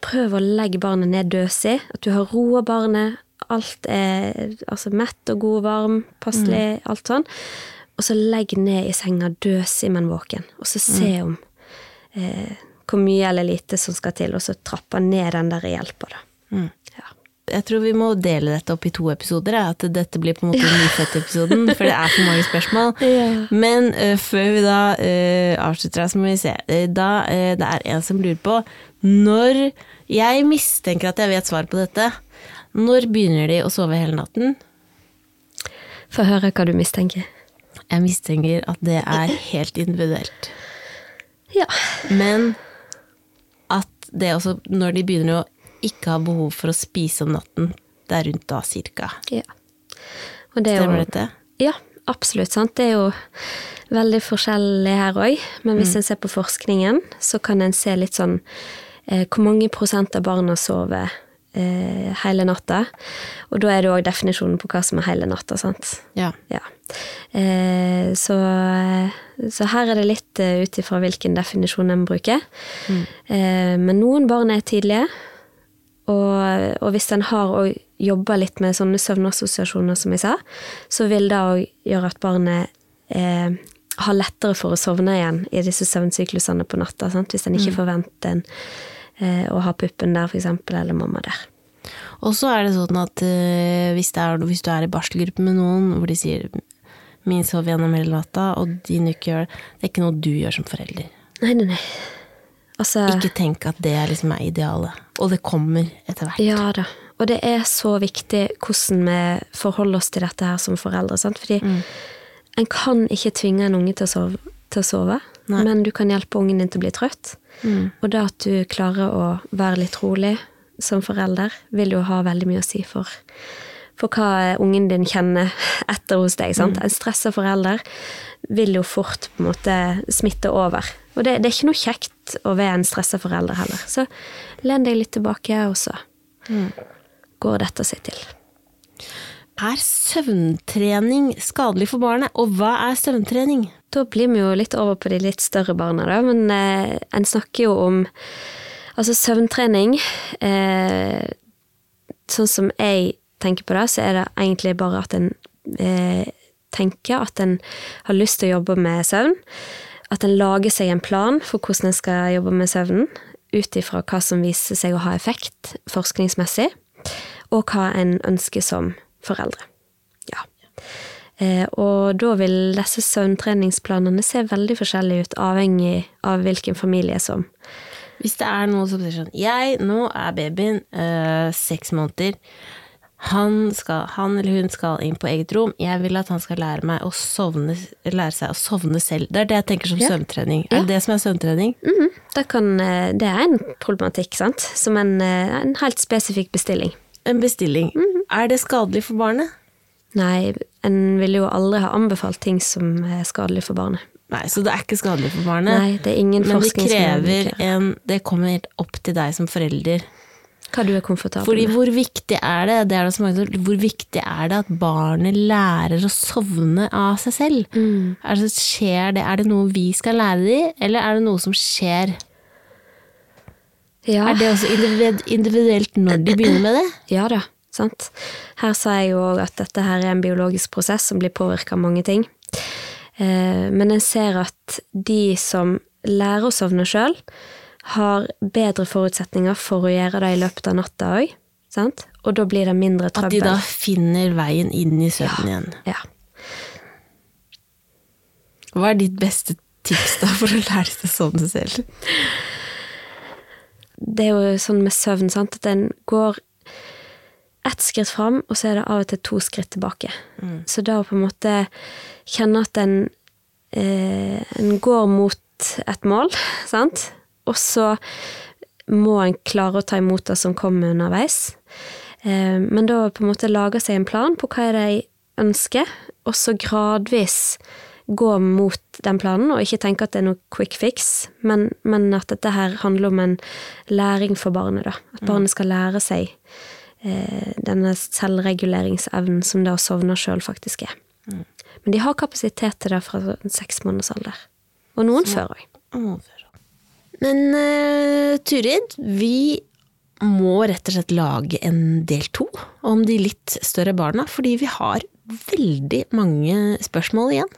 Prøv å legge barnet ned døsig. At du har roa barnet. Alt er altså mett og god og varm, passelig, alt sånn. Og så legg ned i senga døsig, men våken. Og så se om eh, hvor mye eller lite som skal til, og så trappe ned den der hjelpa, da. Ja. Jeg tror vi må dele dette opp i to episoder, at dette blir på en måte nyfødt-episoden, for det er for mange spørsmål. Ja. Men uh, før vi da uh, avslutter, her, så må vi se. Uh, Da, det er en som lurer på når Jeg mistenker at jeg vet svaret på dette. Når begynner de å sove hele natten? Få høre hva du mistenker. Jeg mistenker at det er helt individuelt. Ja. Men at det også, når de begynner å ikke ha behov for å spise om natten, det er rundt da cirka. ja. Og det er jo- Stemmer dette? Ja, absolutt. Sant? Det er jo veldig forskjellig her òg. Men hvis en ser på forskningen, så kan en se litt sånn eh, hvor mange prosent av barna sover eh, hele natta. Og da er det òg definisjonen på hva som er hele natta, sant. Ja. Ja. Eh, så, så her er det litt uh, ut ifra hvilken definisjon en bruker. Eh, men noen barn er tidlige. Og, og hvis en har òg jobba litt med sånne søvnassosiasjoner, som jeg sa, så vil det òg gjøre at barnet eh, har lettere for å sovne igjen i disse søvnsyklusene på natta. Sant? Hvis en ikke forventer en, eh, å ha puppen der, eksempel, eller mamma der. Og så er det sånn at øh, hvis, det er, hvis du er i barselgruppe med noen hvor de sier min sov gjennom hele natta, og din ikke gjør det, det er ikke noe du gjør som forelder. Nei, nei, nei. Altså, Ikke tenk at det liksom er idealet. Og det kommer etter hvert. Ja da. Og det er så viktig hvordan vi forholder oss til dette her som foreldre. Sant? Fordi en kan ikke tvinge en unge til å sove, til å sove Nei. men du kan hjelpe ungen din til å bli trøtt. Og det at du klarer å være litt rolig som forelder, vil jo ha veldig mye å si for, for hva ungen din kjenner etter hos deg. sant? En stressa forelder vil jo fort på en måte smitte over. Og det, det er ikke noe kjekt å være en stressa forelder heller. Så len deg litt tilbake, og så går dette seg til. Er søvntrening skadelig for barnet, og hva er søvntrening? Da blir vi jo litt over på de litt større barna, da, men eh, en snakker jo om Altså, søvntrening eh, Sånn som jeg tenker på det, så er det egentlig bare at en eh, tenker at en har lyst til å jobbe med søvn. At en lager seg en plan for hvordan en skal jobbe med søvnen, ut ifra hva som viser seg å ha effekt forskningsmessig, og hva en ønsker som foreldre. Eh, og da vil disse søvntreningsplanene se veldig forskjellige ut, avhengig av hvilken familie som Hvis det er noen som sier sånn Jeg, nå er babyen øh, seks måneder. Han, skal, han eller hun skal inn på eget rom. Jeg vil at han skal lære, meg å sovne, lære seg å sovne selv. Det er det jeg tenker som Ja. søvntrening. Er det det som er søvntrening? Mhm, det, kan, eh, det er en problematikk, sant? Som en, en helt spesifikk bestilling. En bestilling. Er det skadelig for barnet? Nei, en vil jo aldri ha anbefalt ting som er skadelig for barnet. Nei, så det er ikke skadelig for barnet. Nei, det er ingen Men det som krever en Det kommer helt opp til deg som forelder. Hva du er komfortabel Fordi med. hvor viktig er det, det er det mange hvor viktig er det at barnet lærer å sovne av seg selv? Mm. Det, skjer det, er det noe vi skal lære dem, eller er det noe som skjer? Ja. Er det også individuelt når de begynner med det? Ja da, sant. Her sa jeg jo òg at dette her er en biologisk prosess som blir påvirka av mange ting. Eh, men en ser at de som lærer å sovne sjøl, har bedre forutsetninger for å gjøre det i løpet av natta òg. Og da blir det mindre At de da finner veien inn i søvnen igjen. Ja. Hva er ditt beste tips da for å lære seg å sovne selv? Det er jo sånn med søvn, sant, at en går ett skritt fram, og så er det av og til to skritt tilbake. Så da å på en måte kjenne at en, eh, en går mot et mål, sant, og så må en klare å ta imot det som kommer underveis. Eh, men da på en måte lage seg en plan på hva er det jeg ønsker, og så gradvis gå mot den planen, og ikke tenke at det er noe quick fix, men, men at dette her handler om en læring for barnet. da. At barnet skal lære seg denne selvreguleringsevnen som det å sovne sjøl faktisk er. Men de har kapasitet til det fra seks måneders alder. Og noen før òg. Men uh, Turid, vi må rett og slett lage en del to om de litt større barna, fordi vi har veldig mange spørsmål igjen.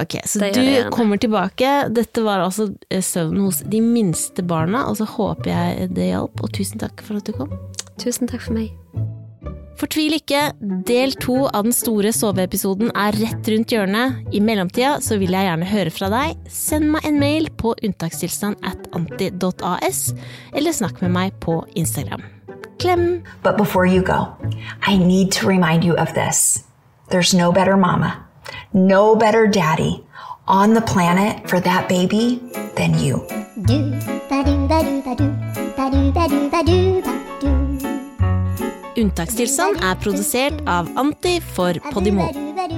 Ok, så du kommer tilbake. Dette var altså eh, søvn hos de minste barna, og så håper jeg det hjalp, og tusen takk for at du kom. Tusen takk for meg. Fortvil ikke, del to av den store soveepisoden er rett rundt hjørnet. I mellomtida så vil jeg gjerne høre fra deg. Send meg en mail på unntakstilstand at anti.as, eller snakk med meg på Instagram. Klem! But before you go, I need to remind you of this. There's no better mama, no better daddy on the planet for that baby than you. do ba do ba do ba do ba do ba do ba do ba do Unntakstilstand er produsert av Anti for Podimo.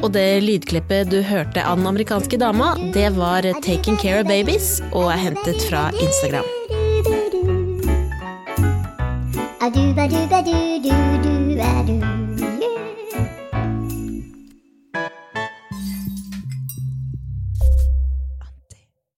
Og det lydklippet du hørte av den amerikanske dama, det var 'Taking Care of Babies' og er hentet fra Instagram. A do ba do ba do do do ba do